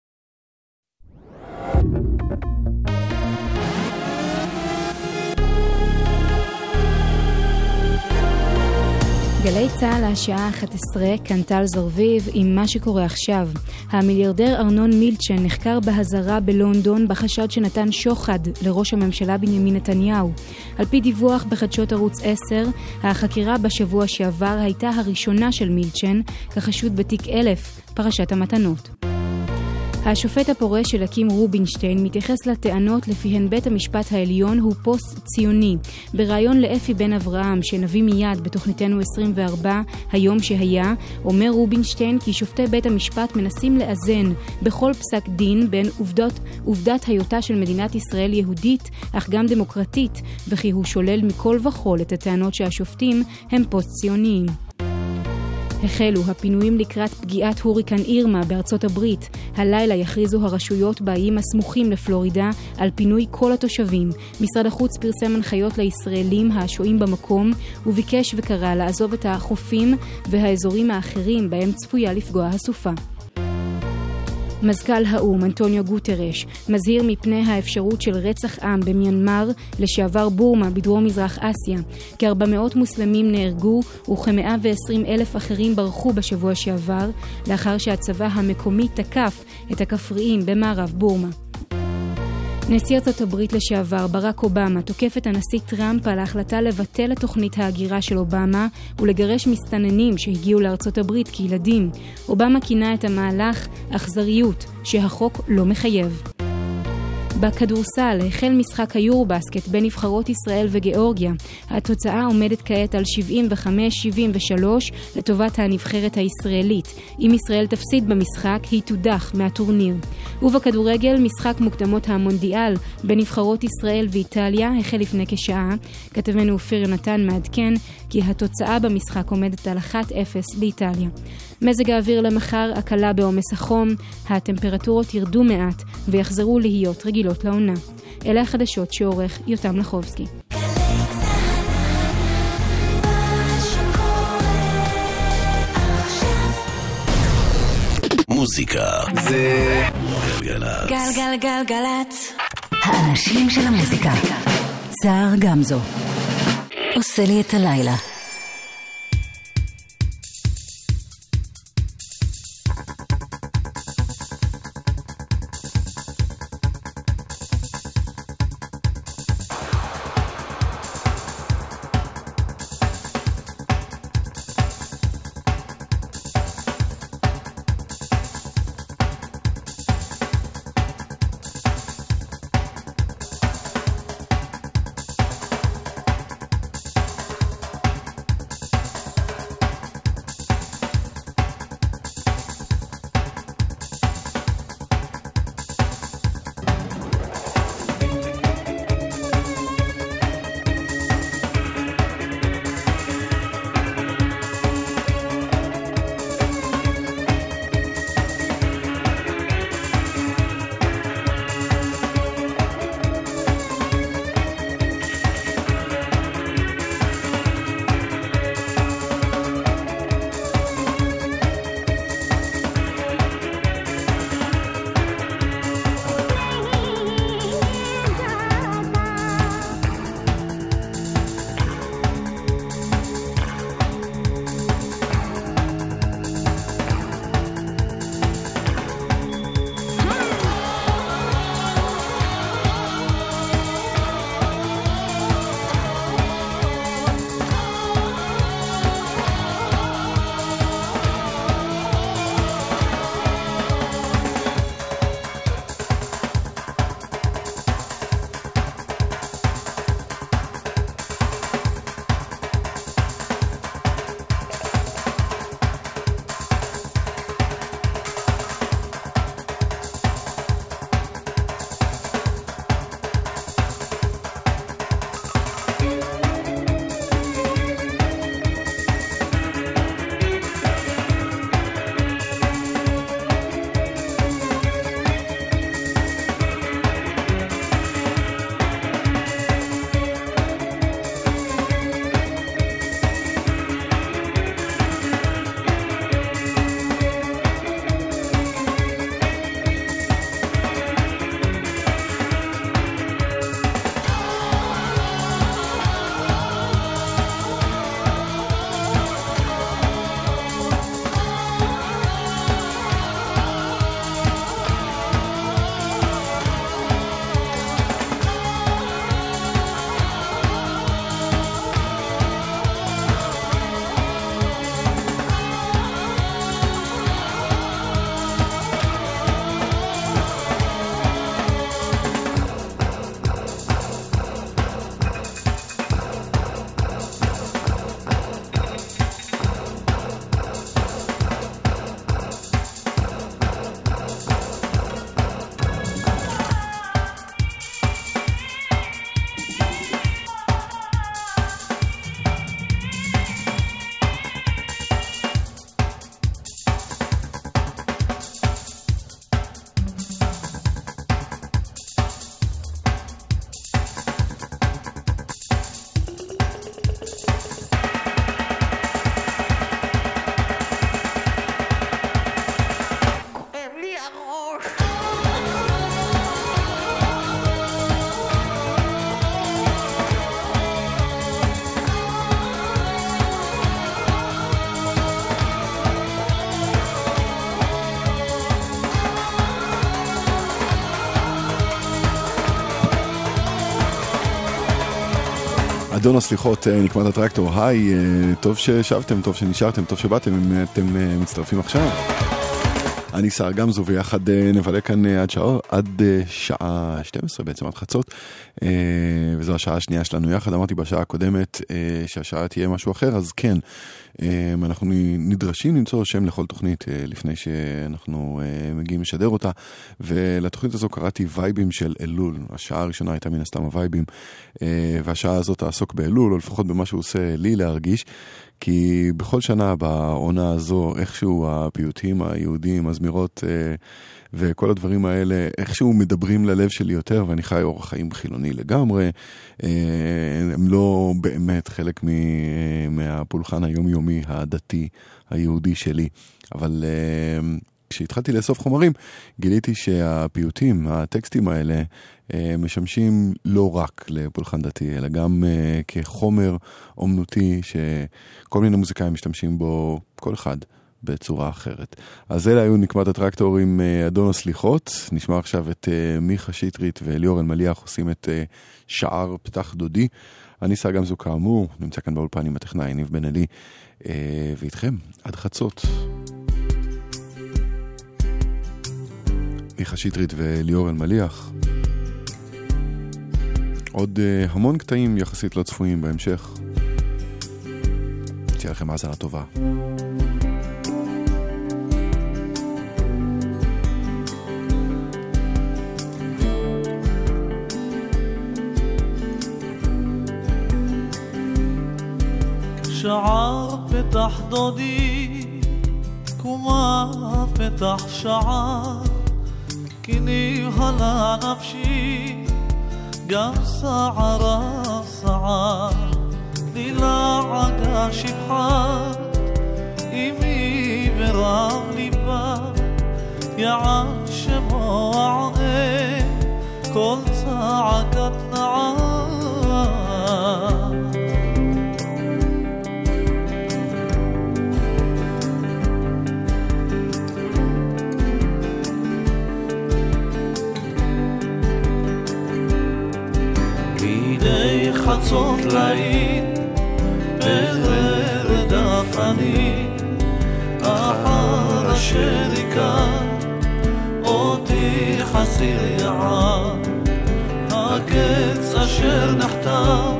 גלי צה"ל השעה 11, כאן טל זרביב עם מה שקורה עכשיו. המיליארדר ארנון מילצ'ן נחקר באזהרה בלונדון בחשד שנתן שוחד לראש הממשלה בנימין נתניהו. על פי דיווח בחדשות ערוץ 10, החקירה בשבוע שעבר הייתה הראשונה של מילצ'ן כחשוד בתיק 1000, פרשת המתנות. השופט הפורש של אקים רובינשטיין מתייחס לטענות לפיהן בית המשפט העליון הוא פוסט-ציוני. בריאיון לאפי בן אברהם, שנביא מיד בתוכניתנו 24, היום שהיה, אומר רובינשטיין כי שופטי בית המשפט מנסים לאזן בכל פסק דין בין עובדות, עובדת היותה של מדינת ישראל יהודית, אך גם דמוקרטית, וכי הוא שולל מכל וכול את הטענות שהשופטים הם פוסט-ציוניים. החלו הפינויים לקראת פגיעת הוריקן אירמה בארצות הברית. הלילה יכריזו הרשויות באיים הסמוכים לפלורידה על פינוי כל התושבים. משרד החוץ פרסם הנחיות לישראלים השוהים במקום וביקש וקרא לעזוב את החופים והאזורים האחרים בהם צפויה לפגוע הסופה. מזכ"ל האו"ם, אנטוניו גוטרש, מזהיר מפני האפשרות של רצח עם במיינמר, לשעבר בורמה, בדרום מזרח אסיה. כ-400 מוסלמים נהרגו וכ-120 אלף אחרים ברחו בשבוע שעבר, לאחר שהצבא המקומי תקף את הכפריים במערב בורמה. נשיא ארצות הברית לשעבר, ברק אובמה, תוקף את הנשיא טראמפ על ההחלטה לבטל את תוכנית ההגירה של אובמה ולגרש מסתננים שהגיעו לארצות הברית כילדים. אובמה כינה את המהלך אכזריות, שהחוק לא מחייב. בכדורסל החל משחק היורבסקט בין נבחרות ישראל וגיאורגיה. התוצאה עומדת כעת על 75-73 לטובת הנבחרת הישראלית. אם ישראל תפסיד במשחק, היא תודח מהטורניר. ובכדורגל, משחק מוקדמות המונדיאל בין נבחרות ישראל ואיטליה החל לפני כשעה. כתבנו אופיר יונתן מעדכן כי התוצאה במשחק עומדת על 1-0 לאיטליה. מזג האוויר למחר הקלה בעומס החום, הטמפרטורות ירדו מעט ויחזרו להיות רגילות לעונה. אלה החדשות שעורך יותם לחובסקי. מוזיקה זה גלגלצ. גלגלגלגלצ. האנשים של המוזיקה. סער גמזו. עושה לי את הלילה. אדון הסליחות, אה, נקמת הטרקטור, היי, אה, טוב ששבתם, טוב שנשארתם, טוב שבאתם, אם אתם אה, מצטרפים עכשיו. אני שר גמזו ויחד נבלה כאן עד שעה, עד שעה 12 בעצם, עד חצות. וזו השעה השנייה שלנו יחד. אמרתי בשעה הקודמת שהשעה תהיה משהו אחר, אז כן, אנחנו נדרשים למצוא שם לכל תוכנית אה, לפני שאנחנו אה, מגיעים לשדר אותה. ולתוכנית הזו קראתי וייבים של אלול. השעה הראשונה הייתה מן הסתם הווייבים, אה, והשעה הזאת תעסוק באלול, או לפחות במה שהוא עושה לי להרגיש. כי בכל שנה בעונה הזו, איכשהו הפיוטים היהודיים, הזמירות אה, וכל הדברים האלה, איכשהו מדברים ללב שלי יותר, ואני חי אורח חיים חילוני לגמרי. אה, הם לא באמת חלק מ, אה, מהפולחן היומיומי הדתי היהודי שלי, אבל... אה, כשהתחלתי לאסוף חומרים, גיליתי שהפיוטים, הטקסטים האלה, אה, משמשים לא רק לפולחן דתי, אלא גם אה, כחומר אומנותי שכל מיני מוזיקאים משתמשים בו, כל אחד. בצורה אחרת. אז אלה היו נקמת הטרקטור עם אה, אדון הסליחות. נשמע עכשיו את מיכה שטרית ואליאור אלמליח עושים את שער פתח דודי. אני שר גמזו כאמור, נמצא כאן באולפן עם הטכנאי ניב בן אלי, ואיתכם עד חצות. מיכה שטרית וליאור אלמליח. עוד uh, המון קטעים יחסית לא צפויים בהמשך. תהיה לכם האזנה טובה. שער פתח דודי, קומה פתח שער, כי נבהלה נפשי גם סערה סער, דלעגה שפחת, אמי ורם ליבה, יען שמוע כל צעקת נער. חצות ליל, ברדף אני, אחר אשר ייקח אותי חסיר יער, הקץ אשר נחתם,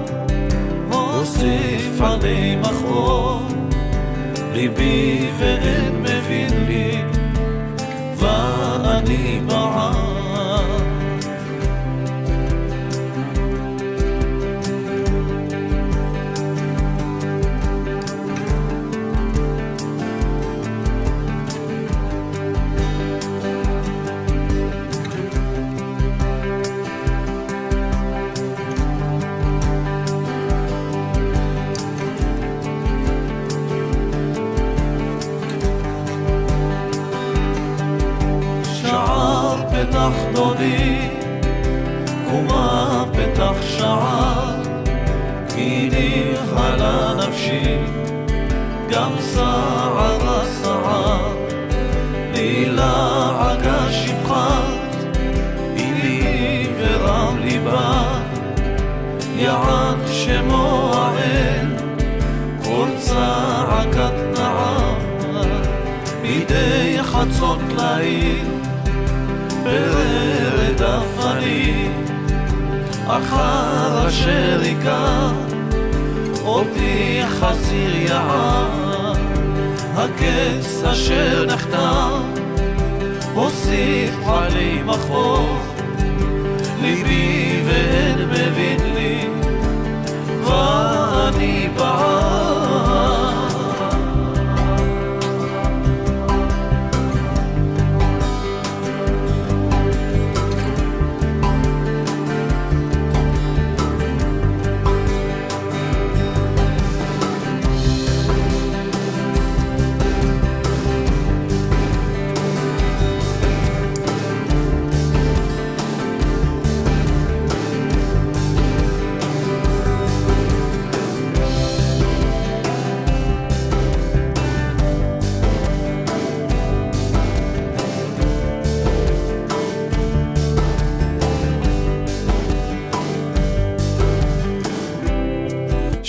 הוסיף עלי מחור, ליבי ואין מבין לי, ואני בעם. ברדף אני, אחר אשר ייקח אותי חזיר יער, הקץ אשר נחתם, הוסיף עלי מחור, ליבי ואין מבין לי, ואני בער.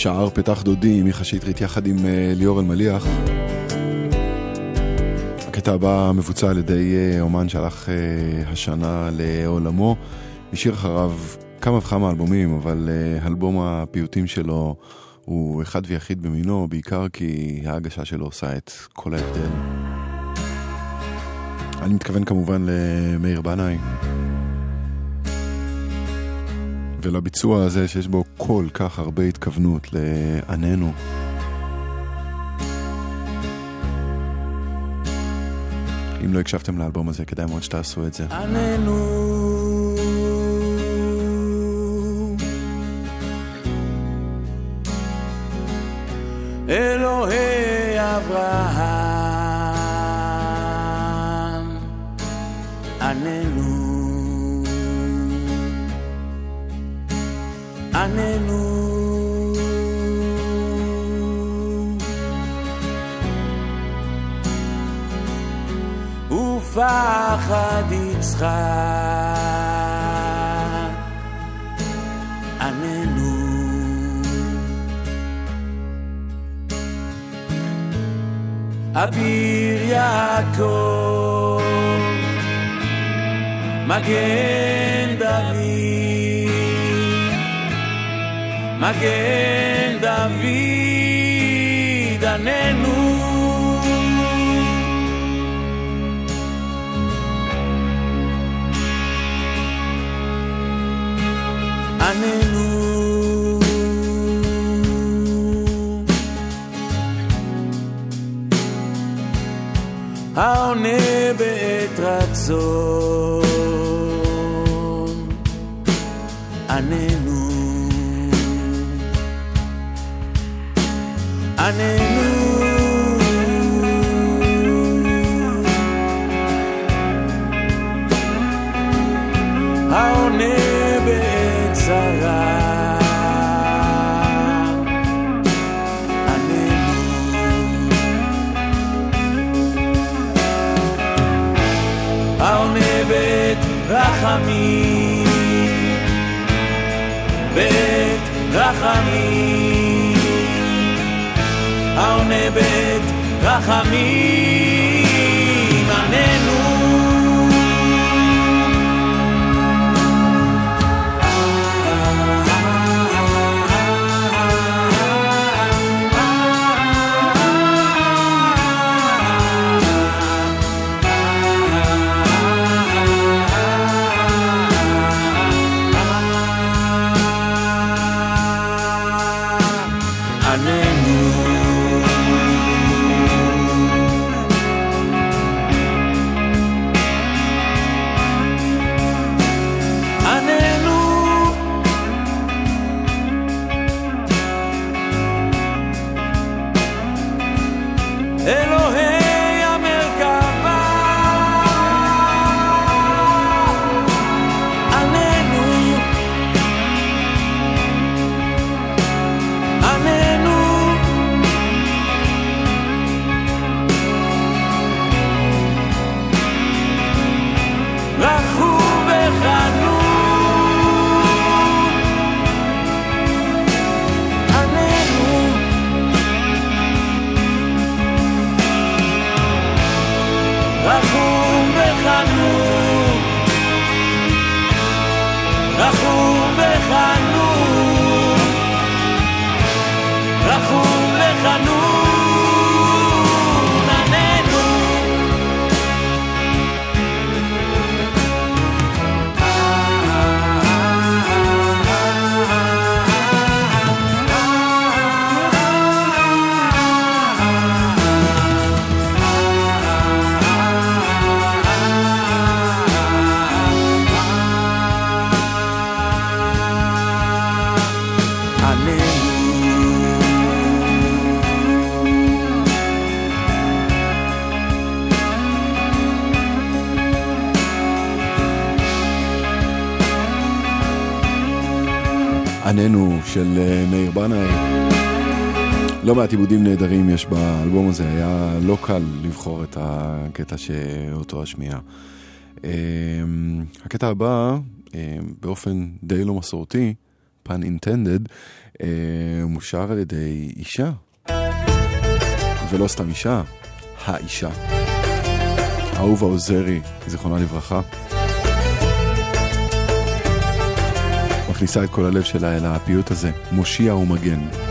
שער פתח דודי, מיכה שטרית יחד עם אה, ליאור אלמליח. הקטע הבא מבוצע על ידי אה, אומן שהלך אה, השנה לעולמו. השאיר אחריו כמה וכמה אלבומים, אבל אלבום הפיוטים שלו הוא אחד ויחיד במינו, בעיקר כי ההגשה שלו עושה את כל ההבדל. אני מתכוון כמובן למאיר בנאי. ולביצוע הזה שיש בו כל כך הרבה התכוונות לעננו. אם לא הקשבתם לאלבום הזה, כדאי מאוד שתעשו את זה. עננו ופחד יצחק עננו אביר יעקב מגן דוד מגן דוד העונה בעת רצון רחמים מעט עיבודים נהדרים יש באלבום הזה, היה לא קל לבחור את הקטע שאותו השמיע. אה, הקטע הבא, אה, באופן די לא מסורתי, intended, אה, מושר על ידי אישה. ולא סתם אישה, האישה. אהובה עוזרי, זיכרונה לברכה. מכניסה את כל הלב שלה אל הפיוט הזה, מושיע ומגן.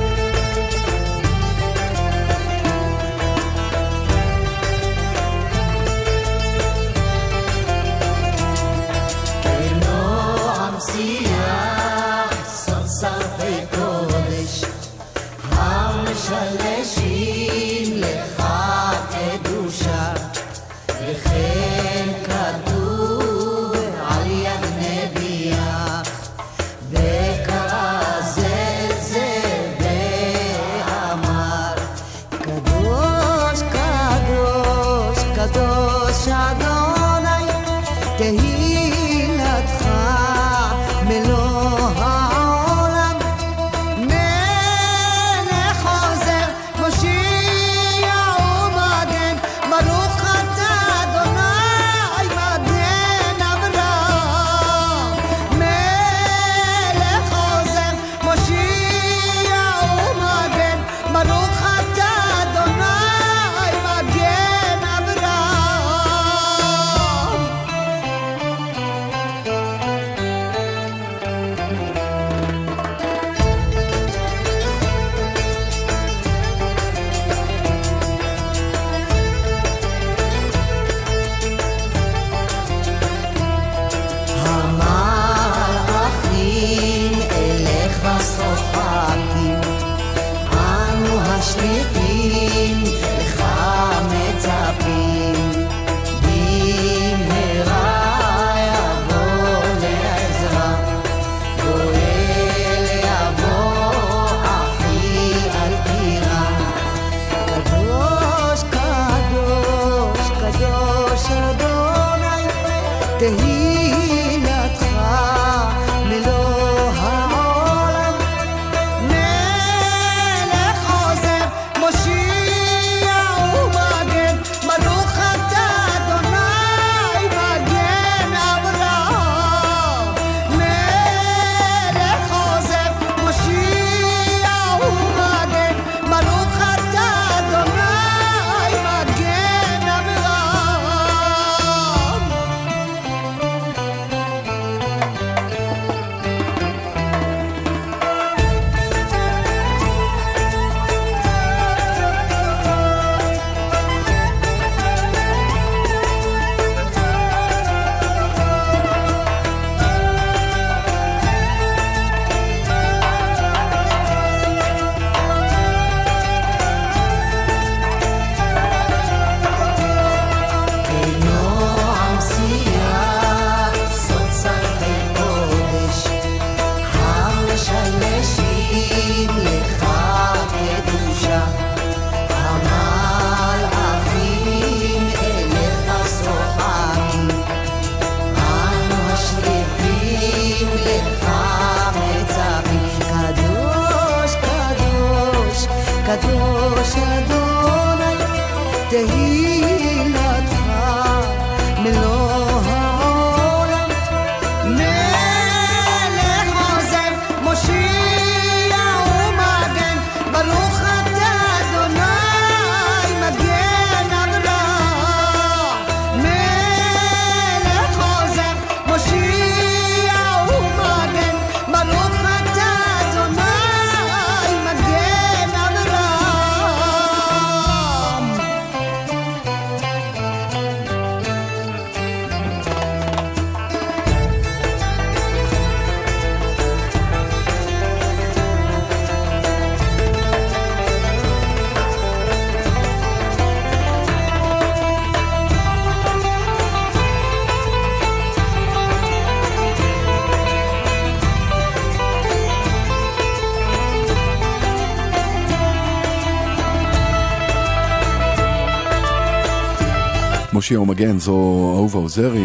מושיע ומגן, זו אהובה עוזרי.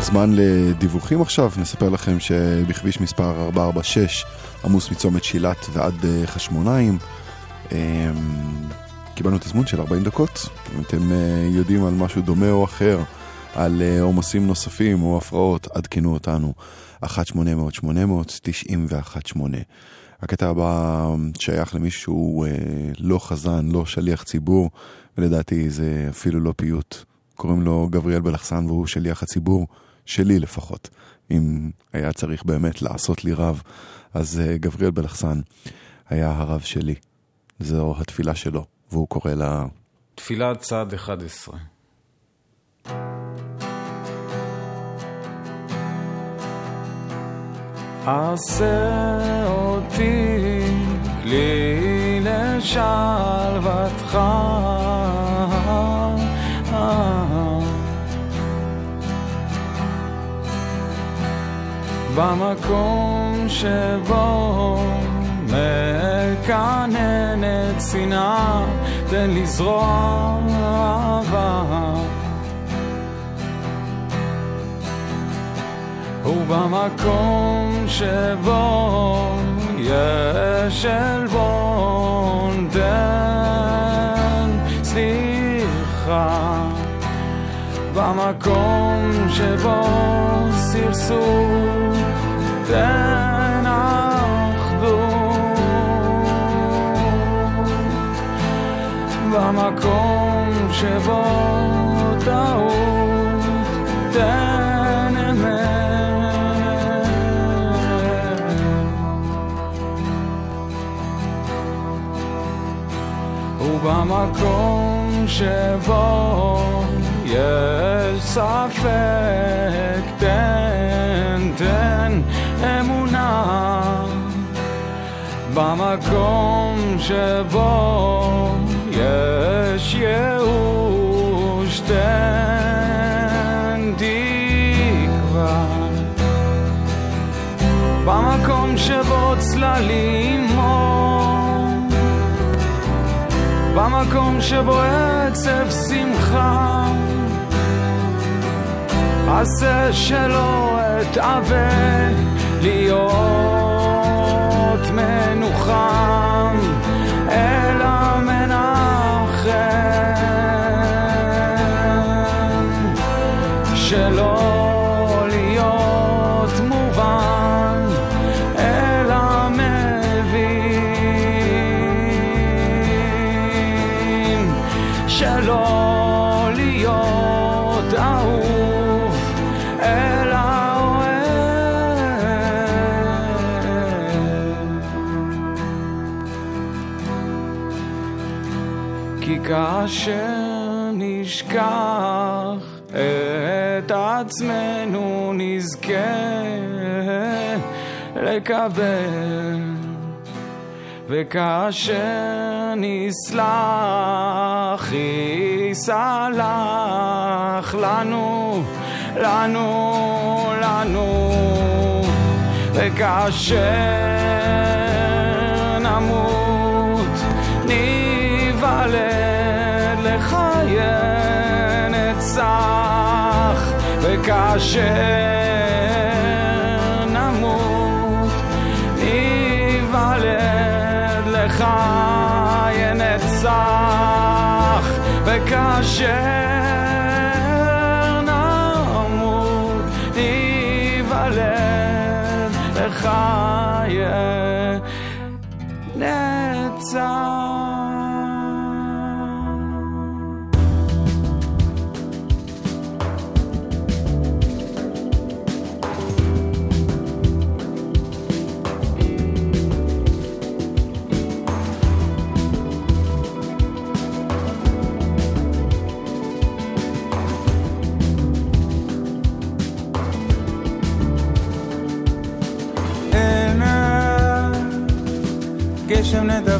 זמן לדיווחים עכשיו, נספר לכם שבכביש מספר 446, עמוס מצומת שילת ועד אה, חשמונאים. אמ, קיבלנו תזמון של 40 דקות, אם אתם אה, יודעים על משהו דומה או אחר, על אה, עומסים נוספים או הפרעות, עדכנו אותנו. 1-800-800-918. הקטע הבא שייך למישהו לא חזן, לא שליח ציבור, ולדעתי זה אפילו לא פיוט. קוראים לו גבריאל בלחסן והוא שליח הציבור, שלי לפחות. אם היה צריך באמת לעשות לי רב, אז אה, גבריאל בלחסן היה הרב שלי. זו התפילה שלו, והוא קורא לה... תפילת צד 11. עשה אותי כלי לשלוותך במקום שבו מקננת שנאה, תן לזרוע אהבה. ובמקום שבו יש עלבון, תן סליחה. במקום שבו סרסור, תן אחדות. במקום שבו טעות, ובמקום שבו יש ספק, תן, תן אמונה. במקום שבו יש ייאוש, תן תקווה. במקום שבו צללים אור, במקום שבו עצב שמחה, עשה שלא אתאווה להיות מנוחם, אלא מנחם, שלא כי כאשר נשכח את עצמנו נזכה לקבל. וכאשר נסלח יסלח לנו, לנו, לנו. וכאשר נמות וכאשר נמות ניוולד לחיי נצח וכאשר נמות ניוולד לחיי עינה,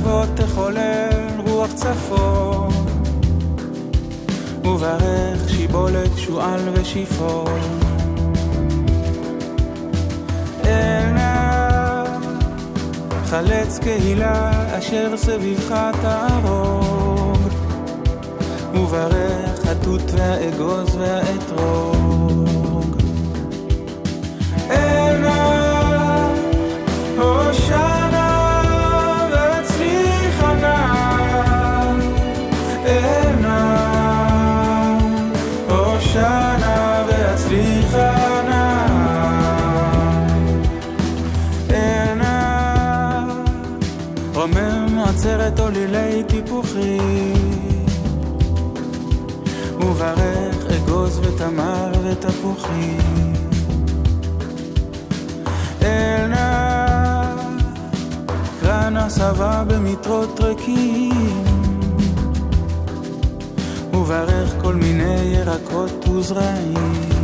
נדבות תחולל רוח צפון, וברך שיבולת שועל ושיפון. עינה, חלץ קהילה אשר סביבך תהרוג, וברך התות והאגוז והאתרוג. ותמר ותפוחים אל נא קרן הסבה במטרות ריקים. וברך כל מיני ירקות וזרעים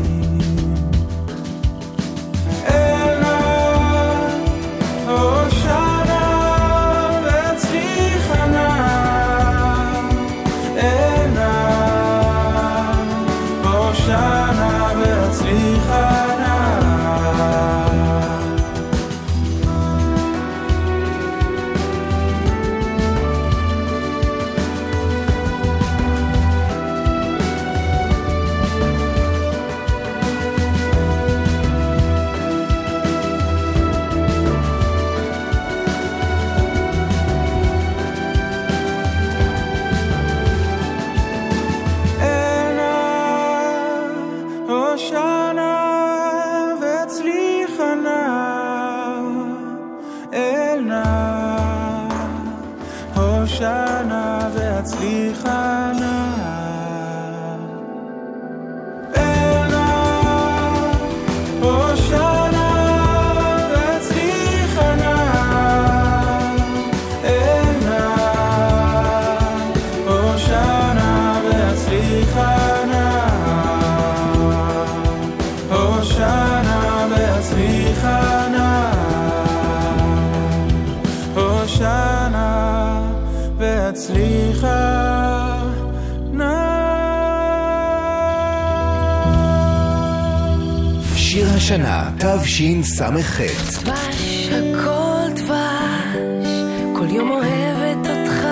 תשס"ח. דבש, הכל דבש, כל יום אוהבת אותך,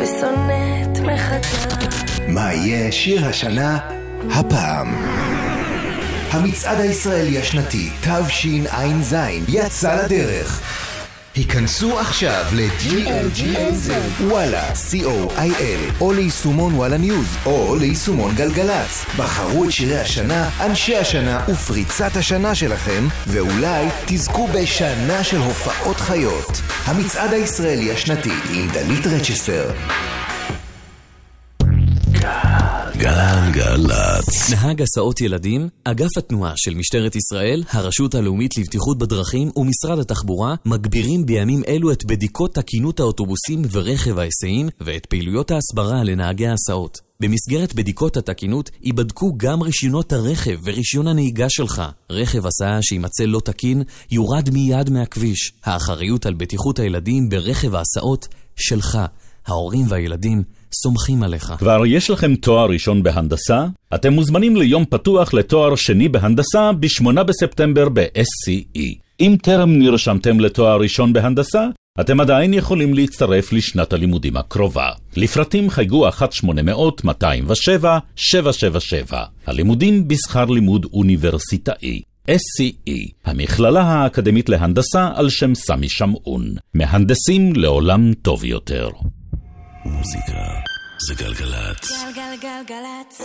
ושונאת מחדש. מה יהיה שיר השנה הפעם? המצעד הישראלי השנתי תשע"ז יצא לדרך. היכנסו עכשיו ל-GLGLZ וואלה, co.il או ליישומון וואלה ניוז או ליישומון גלגלצ. בחרו את שירי השנה, אנשי השנה ופריצת השנה שלכם ואולי תזכו בשנה של הופעות חיות. המצעד הישראלי השנתי עם דלית רצ'סטר. גלגלצ. נהג הסעות ילדים, אגף התנועה של משטרת ישראל, הרשות הלאומית לבטיחות בדרכים ומשרד התחבורה מגבירים בימים אלו את בדיקות תקינות האוטובוסים ורכב ההיסעים ואת פעילויות ההסברה לנהגי ההסעות. במסגרת בדיקות התקינות ייבדקו גם רישיונות הרכב ורישיון הנהיגה שלך. רכב הסעה שימצא לא תקין יורד מיד מהכביש. האחריות על בטיחות הילדים ברכב ההסעות שלך. ההורים והילדים סומכים עליך. כבר יש לכם תואר ראשון בהנדסה? אתם מוזמנים ליום פתוח לתואר שני בהנדסה ב-8 בספטמבר ב-SCE. אם טרם נרשמתם לתואר ראשון בהנדסה, אתם עדיין יכולים להצטרף לשנת הלימודים הקרובה. לפרטים חייגו 1-800-207-777. הלימודים בשכר לימוד אוניברסיטאי. SCE, המכללה האקדמית להנדסה על שם סמי שמעון. מהנדסים לעולם טוב יותר. מוזיקה זה גלגלצ. גלגלגלגלצ.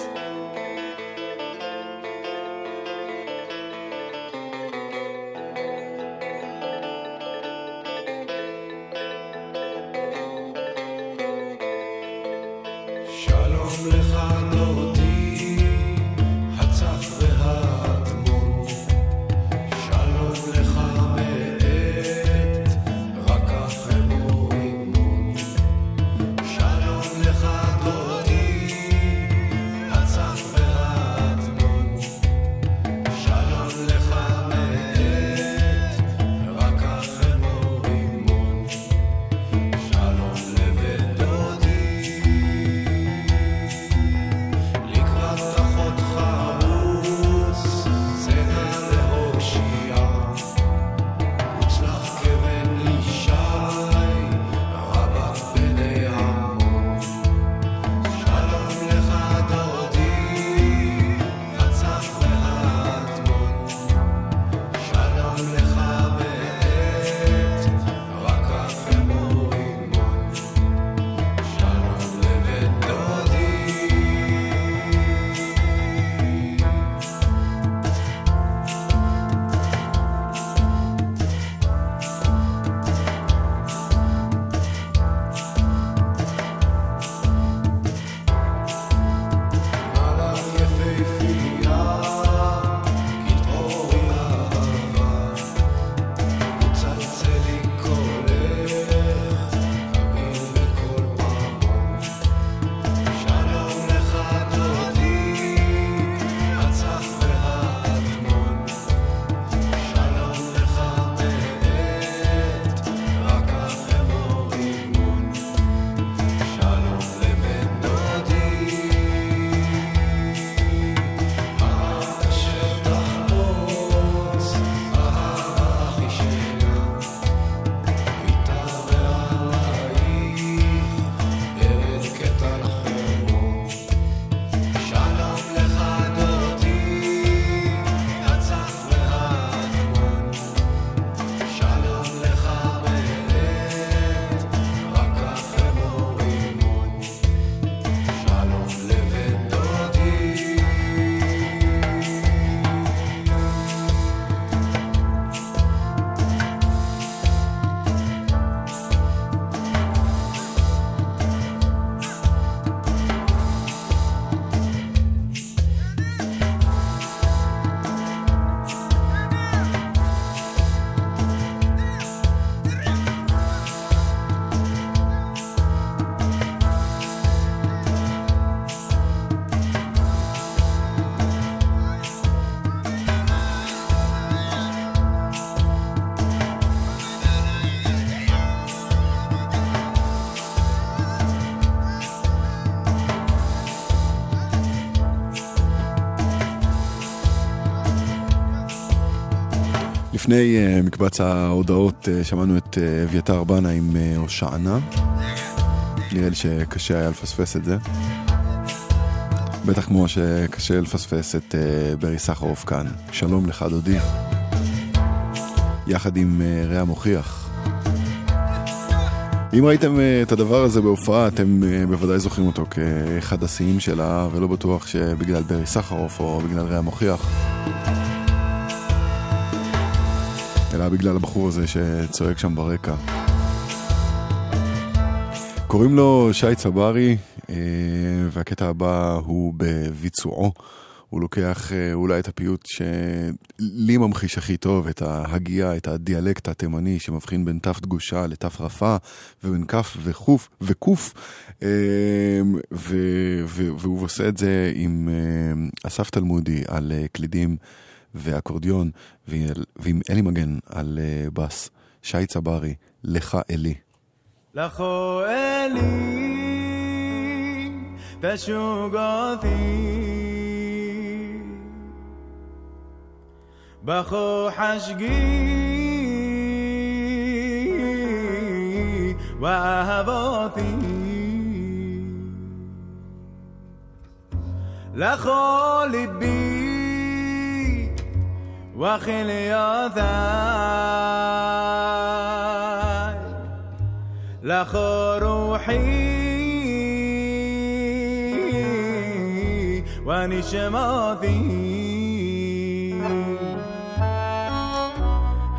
לפני uh, מקבץ ההודעות uh, שמענו את uh, אביתר בנה עם uh, הושענע. נראה לי שקשה היה לפספס את זה. בטח כמו שקשה לפספס את uh, ברי סחרוף כאן. שלום לך דודי. יחד עם uh, רע מוכיח. אם ראיתם uh, את הדבר הזה בהופעה, אתם uh, בוודאי זוכרים אותו כאחד השיאים שלה, ולא בטוח שבגלל ברי סחרוף או בגלל רע מוכיח. אלא בגלל הבחור הזה שצועק שם ברקע. קוראים לו שי צברי, אה, והקטע הבא הוא בביצועו. הוא לוקח אה, אולי את הפיוט שלי ממחיש הכי טוב, את ההגייה, את הדיאלקט התימני שמבחין בין תף דגושה לתף רפה, ובין כף וחוף וקוף, אה, והוא עושה את זה עם אסף תלמודי על קלידים. ואקורדיון, ועם אלי מגן על בס. שי צברי, לך אלי. לכו אלי, תשוגותי, בכו חשגי, ואהבותי. לכו ליבי وخليوثاي لخو روحي ونشماثي.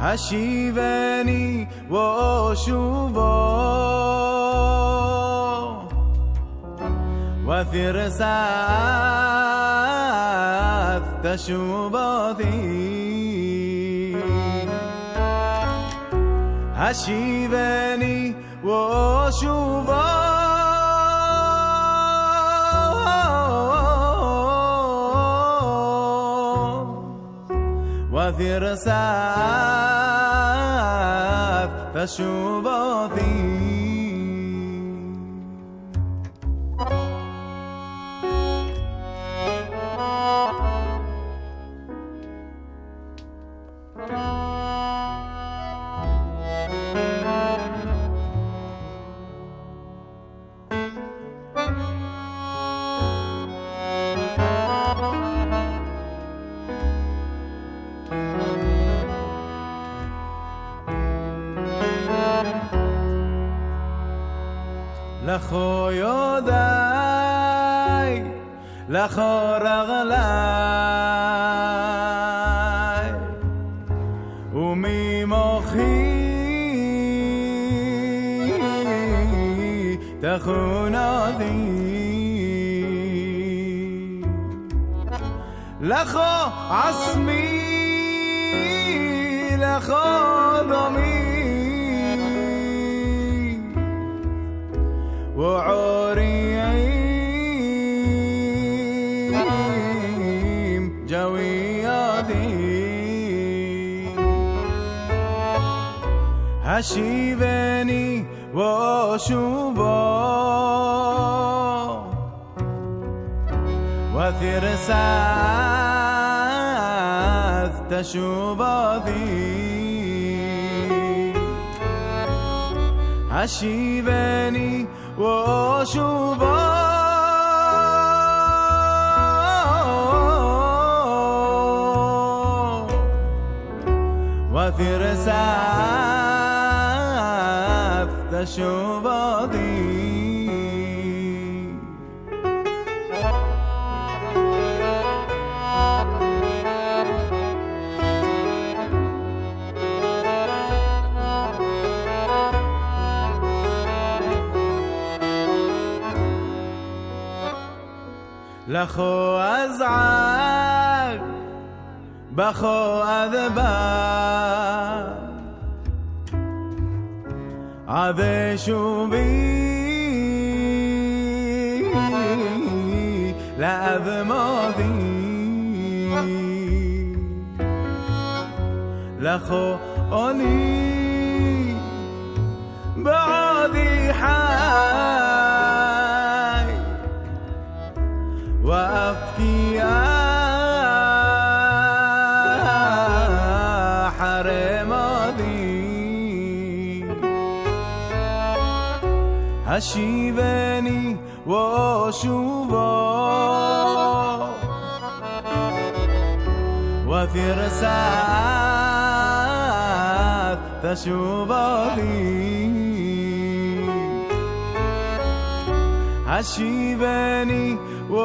هشيفاني وأشوفا وثير ساعات تشوباثي هشيبني واشوفه وثير ساعات تشوباثي لخويوداي لخورغلاي وميموخي تخونادي لخو عصمي لخو ضمير وعريم جويا ذي هشي بني وشوبا وثير ساث تشوبا ذي عشيباني واشوفه وفي رسالة تشوف بخو ازعق بخو أذبح شو بي؟ لا أذماضي لخو أني بعدي حال عشیونی و شووا و ثیر سعد تشووا دی عشیونی و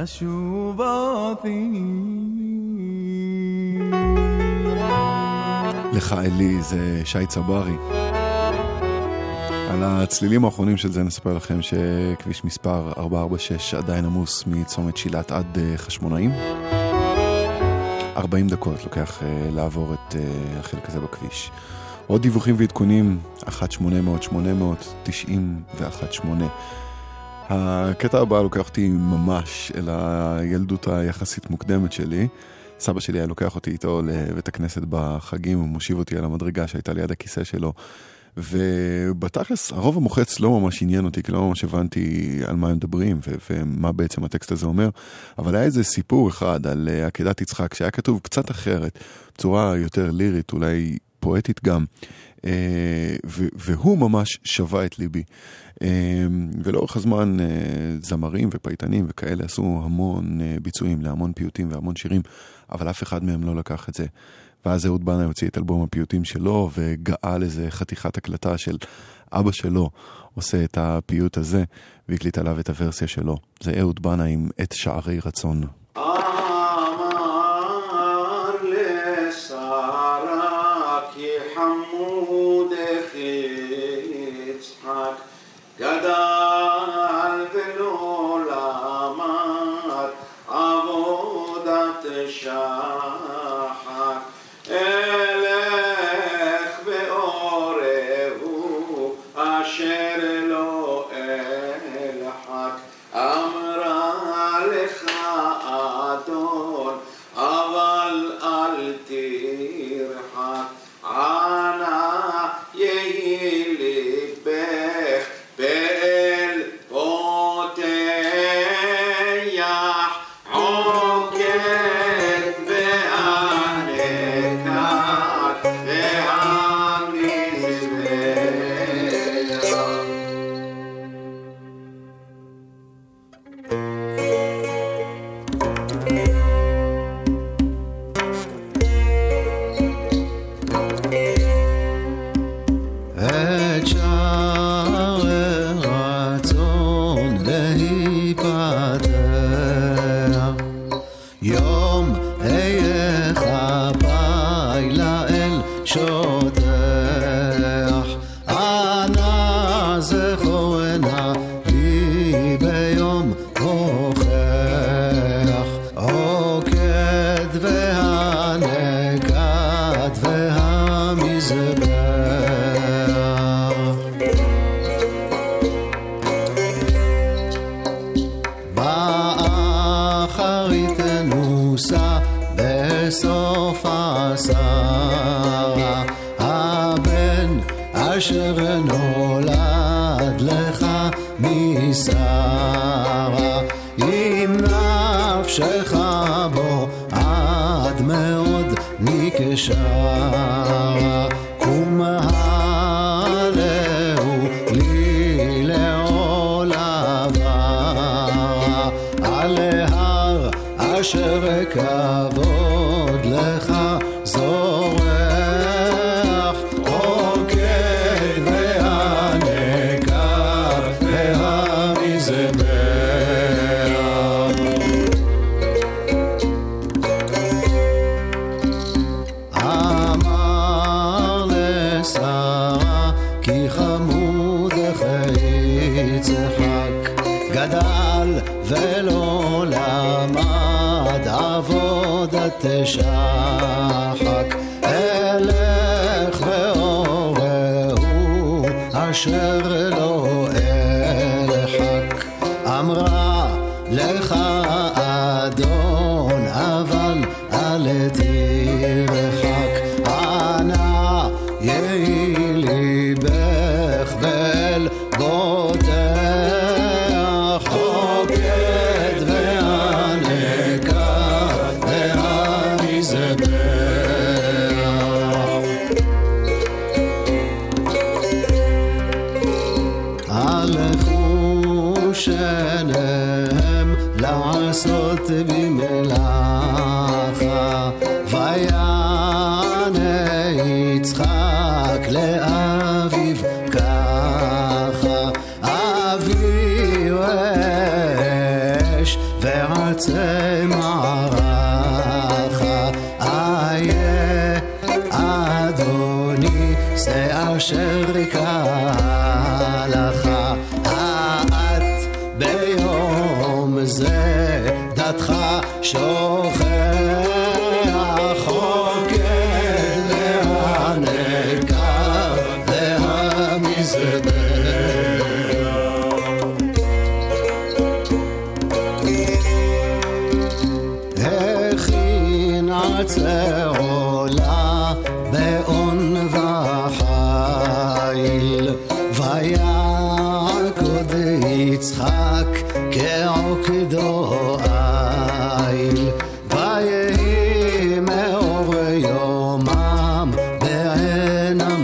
تشوفي לך אלי זה שי צברי. על הצלילים האחרונים של זה נספר לכם שכביש מספר 446 עדיין עמוס מצומת שילת עד אה, חשמונאים. 40 דקות לוקח uh, לעבור את uh, החלק הזה בכביש. עוד דיווחים ועדכונים, 1-800-800-90 ו-18. הקטע הבא לוקח אותי ממש אל הילדות היחסית מוקדמת שלי. סבא שלי היה לוקח אותי איתו לבית הכנסת בחגים, ומושיב אותי על המדרגה שהייתה ליד הכיסא שלו. ובתכלס, הרוב המוחץ לא ממש עניין אותי, כי לא ממש הבנתי על מה הם מדברים ו- ומה בעצם הטקסט הזה אומר, אבל היה איזה סיפור אחד על uh, עקדת יצחק שהיה כתוב קצת אחרת, בצורה יותר לירית, אולי פואטית גם, ו- והוא ממש שבה את ליבי. Uh, ולאורך הזמן uh, זמרים ופייטנים וכאלה עשו המון ביצועים להמון פיוטים והמון שירים, אבל אף אחד מהם לא לקח את זה. ואז אהוד בנה הוציא את אלבום הפיוטים שלו, וגאל איזה חתיכת הקלטה של אבא שלו עושה את הפיוט הזה, והקליט עליו את הוורסיה שלו. זה אהוד בנה עם את שערי רצון.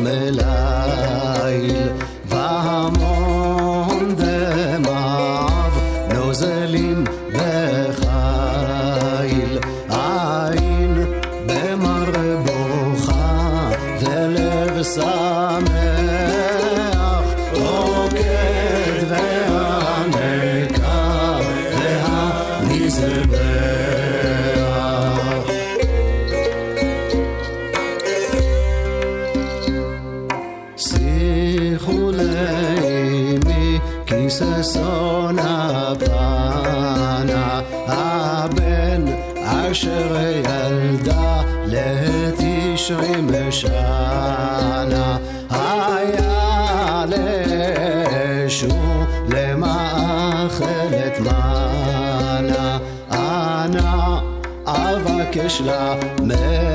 candela. la mer.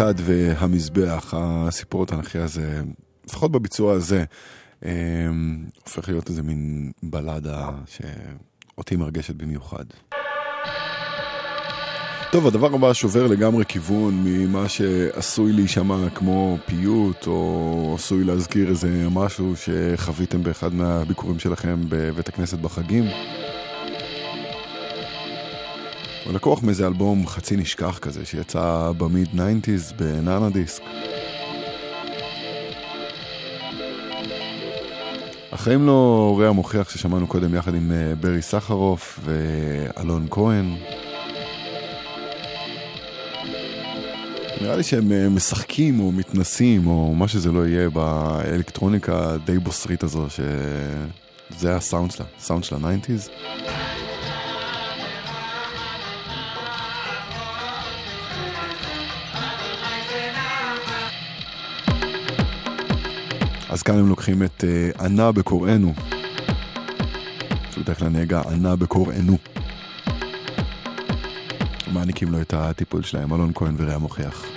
הכד והמזבח, הסיפור התנ"כי הזה, לפחות בביצוע הזה, אמ, הופך להיות איזה מין בלדה שאותי מרגשת במיוחד. טוב, הדבר הבא שובר לגמרי כיוון ממה שעשוי להישמע כמו פיוט, או עשוי להזכיר איזה משהו שחוויתם באחד מהביקורים שלכם בבית הכנסת בחגים. הוא לקוח מאיזה אלבום חצי נשכח כזה, שיצא במיד 90's בנאנה דיסק. החיים לו הורי המוכיח ששמענו קודם יחד עם אה, ברי סחרוף ואלון כהן. נראה לי שהם אה, משחקים או מתנסים או מה שזה לא יהיה באלקטרוניקה די בוסרית הזו, שזה הסאונד שלה, סאונד של הניינטיז. אז כאן הם לוקחים את ענה בקוראנו. שבדרך כלל נהגה ענה בקוראנו. מעניקים לו את הטיפול שלהם, אלון כהן ורע מוכיח.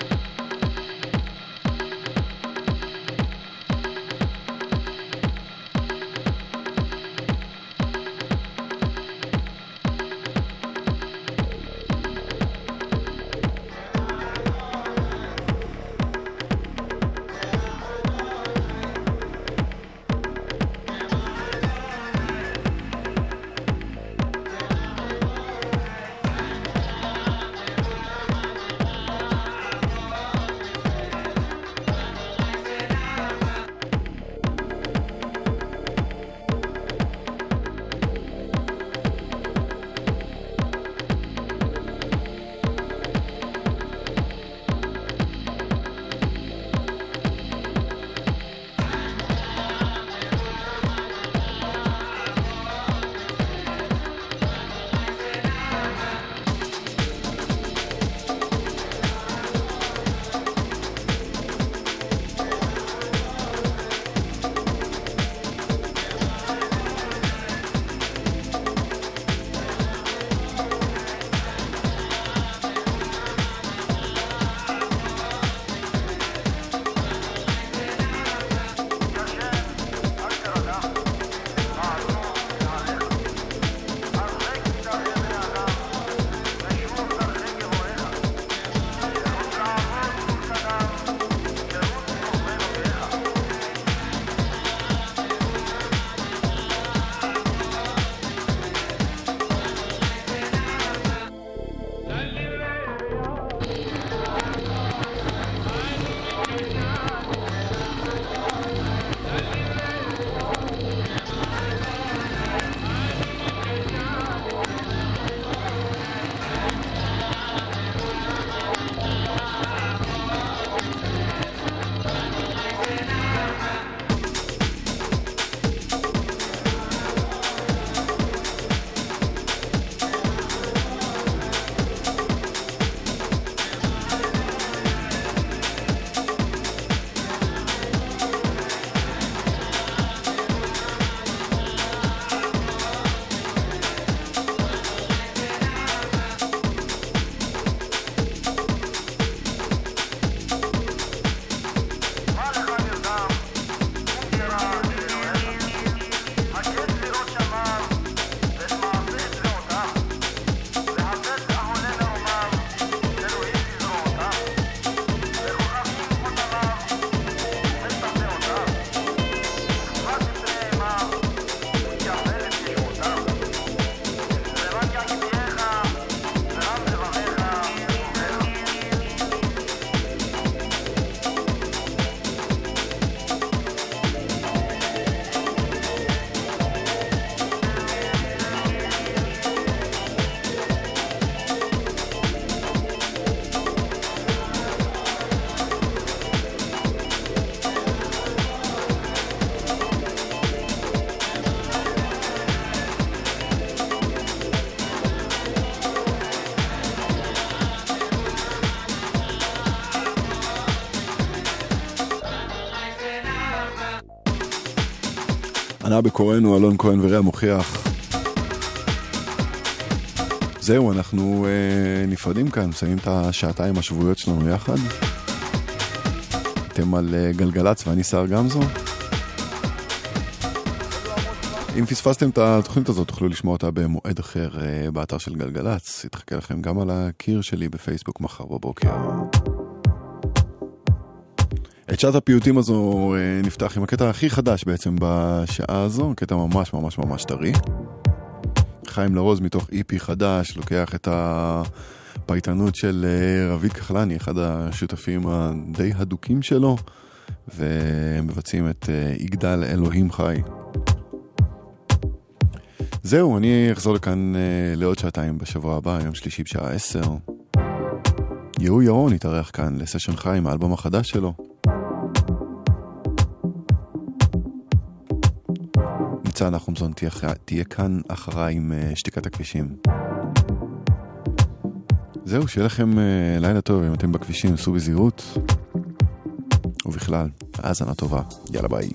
ענה בקוראנו אלון כהן ורע מוכיח. זהו, אנחנו אה, נפרדים כאן, מסיימים את השעתיים השבועיות שלנו יחד. אתם על אה, גלגלצ ואני שר גמזו. אם פספסתם את התוכנית הזאת, תוכלו לשמוע אותה במועד אחר אה, באתר של גלגלצ. יתחכה לכם גם על הקיר שלי בפייסבוק מחר בבוקר. את שעת הפיוטים הזו אה, נפתח עם הקטע הכי חדש בעצם בשעה הזו, קטע ממש ממש ממש טרי. חיים לרוז מתוך איפי חדש, לוקח את הפייטנות של אה, רביד כחלני, אחד השותפים הדי הדוקים שלו, ומבצעים את אה, יגדל אלוהים חי. זהו, אני אחזור לכאן לעוד שעתיים בשבוע הבא, יום שלישי בשעה עשר. יהוא ירון יתארח כאן לסשן חיים, האלבום החדש שלו. ניצן נחומזון תהיה, תהיה כאן אחריי עם uh, שתיקת הכבישים. זהו, שיהיה לכם uh, לילה טוב, אם אתם בכבישים, סעו בזהירות. ובכלל, האזנה טובה. יאללה ביי.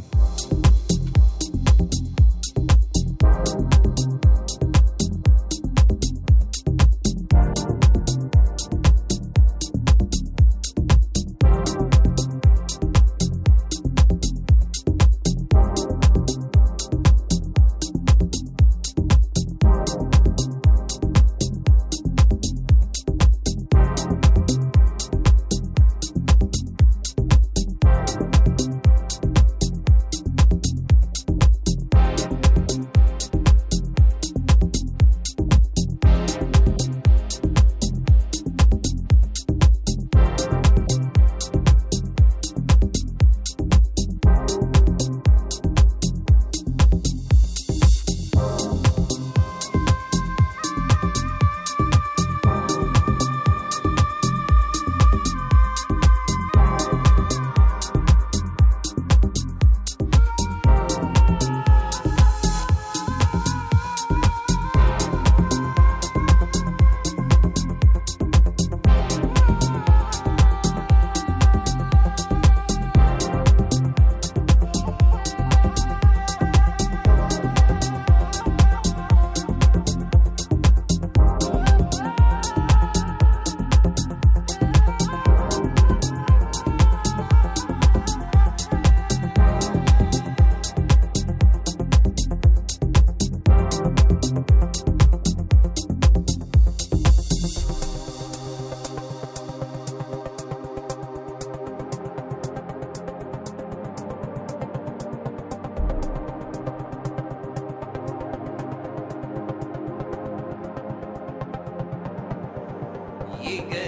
you.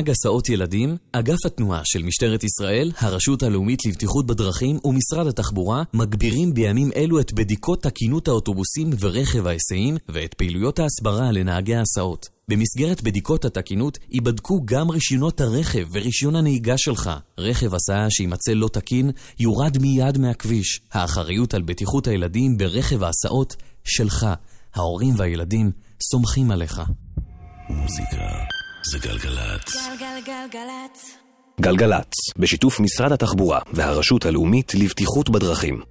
נהג הסעות ילדים, אגף התנועה של משטרת ישראל, הרשות הלאומית לבטיחות בדרכים ומשרד התחבורה מגבירים בימים אלו את בדיקות תקינות האוטובוסים ורכב ההיסעים ואת פעילויות ההסברה לנהגי ההסעות. במסגרת בדיקות התקינות ייבדקו גם רישיונות הרכב ורישיון הנהיגה שלך. רכב הסעה שימצא לא תקין יורד מיד מהכביש. האחריות על בטיחות הילדים ברכב ההסעות שלך. ההורים והילדים סומכים עליך. מוזיקה זה גלגלצ. גלגלגלגלצ. גלגלצ, בשיתוף משרד התחבורה והרשות הלאומית לבטיחות בדרכים.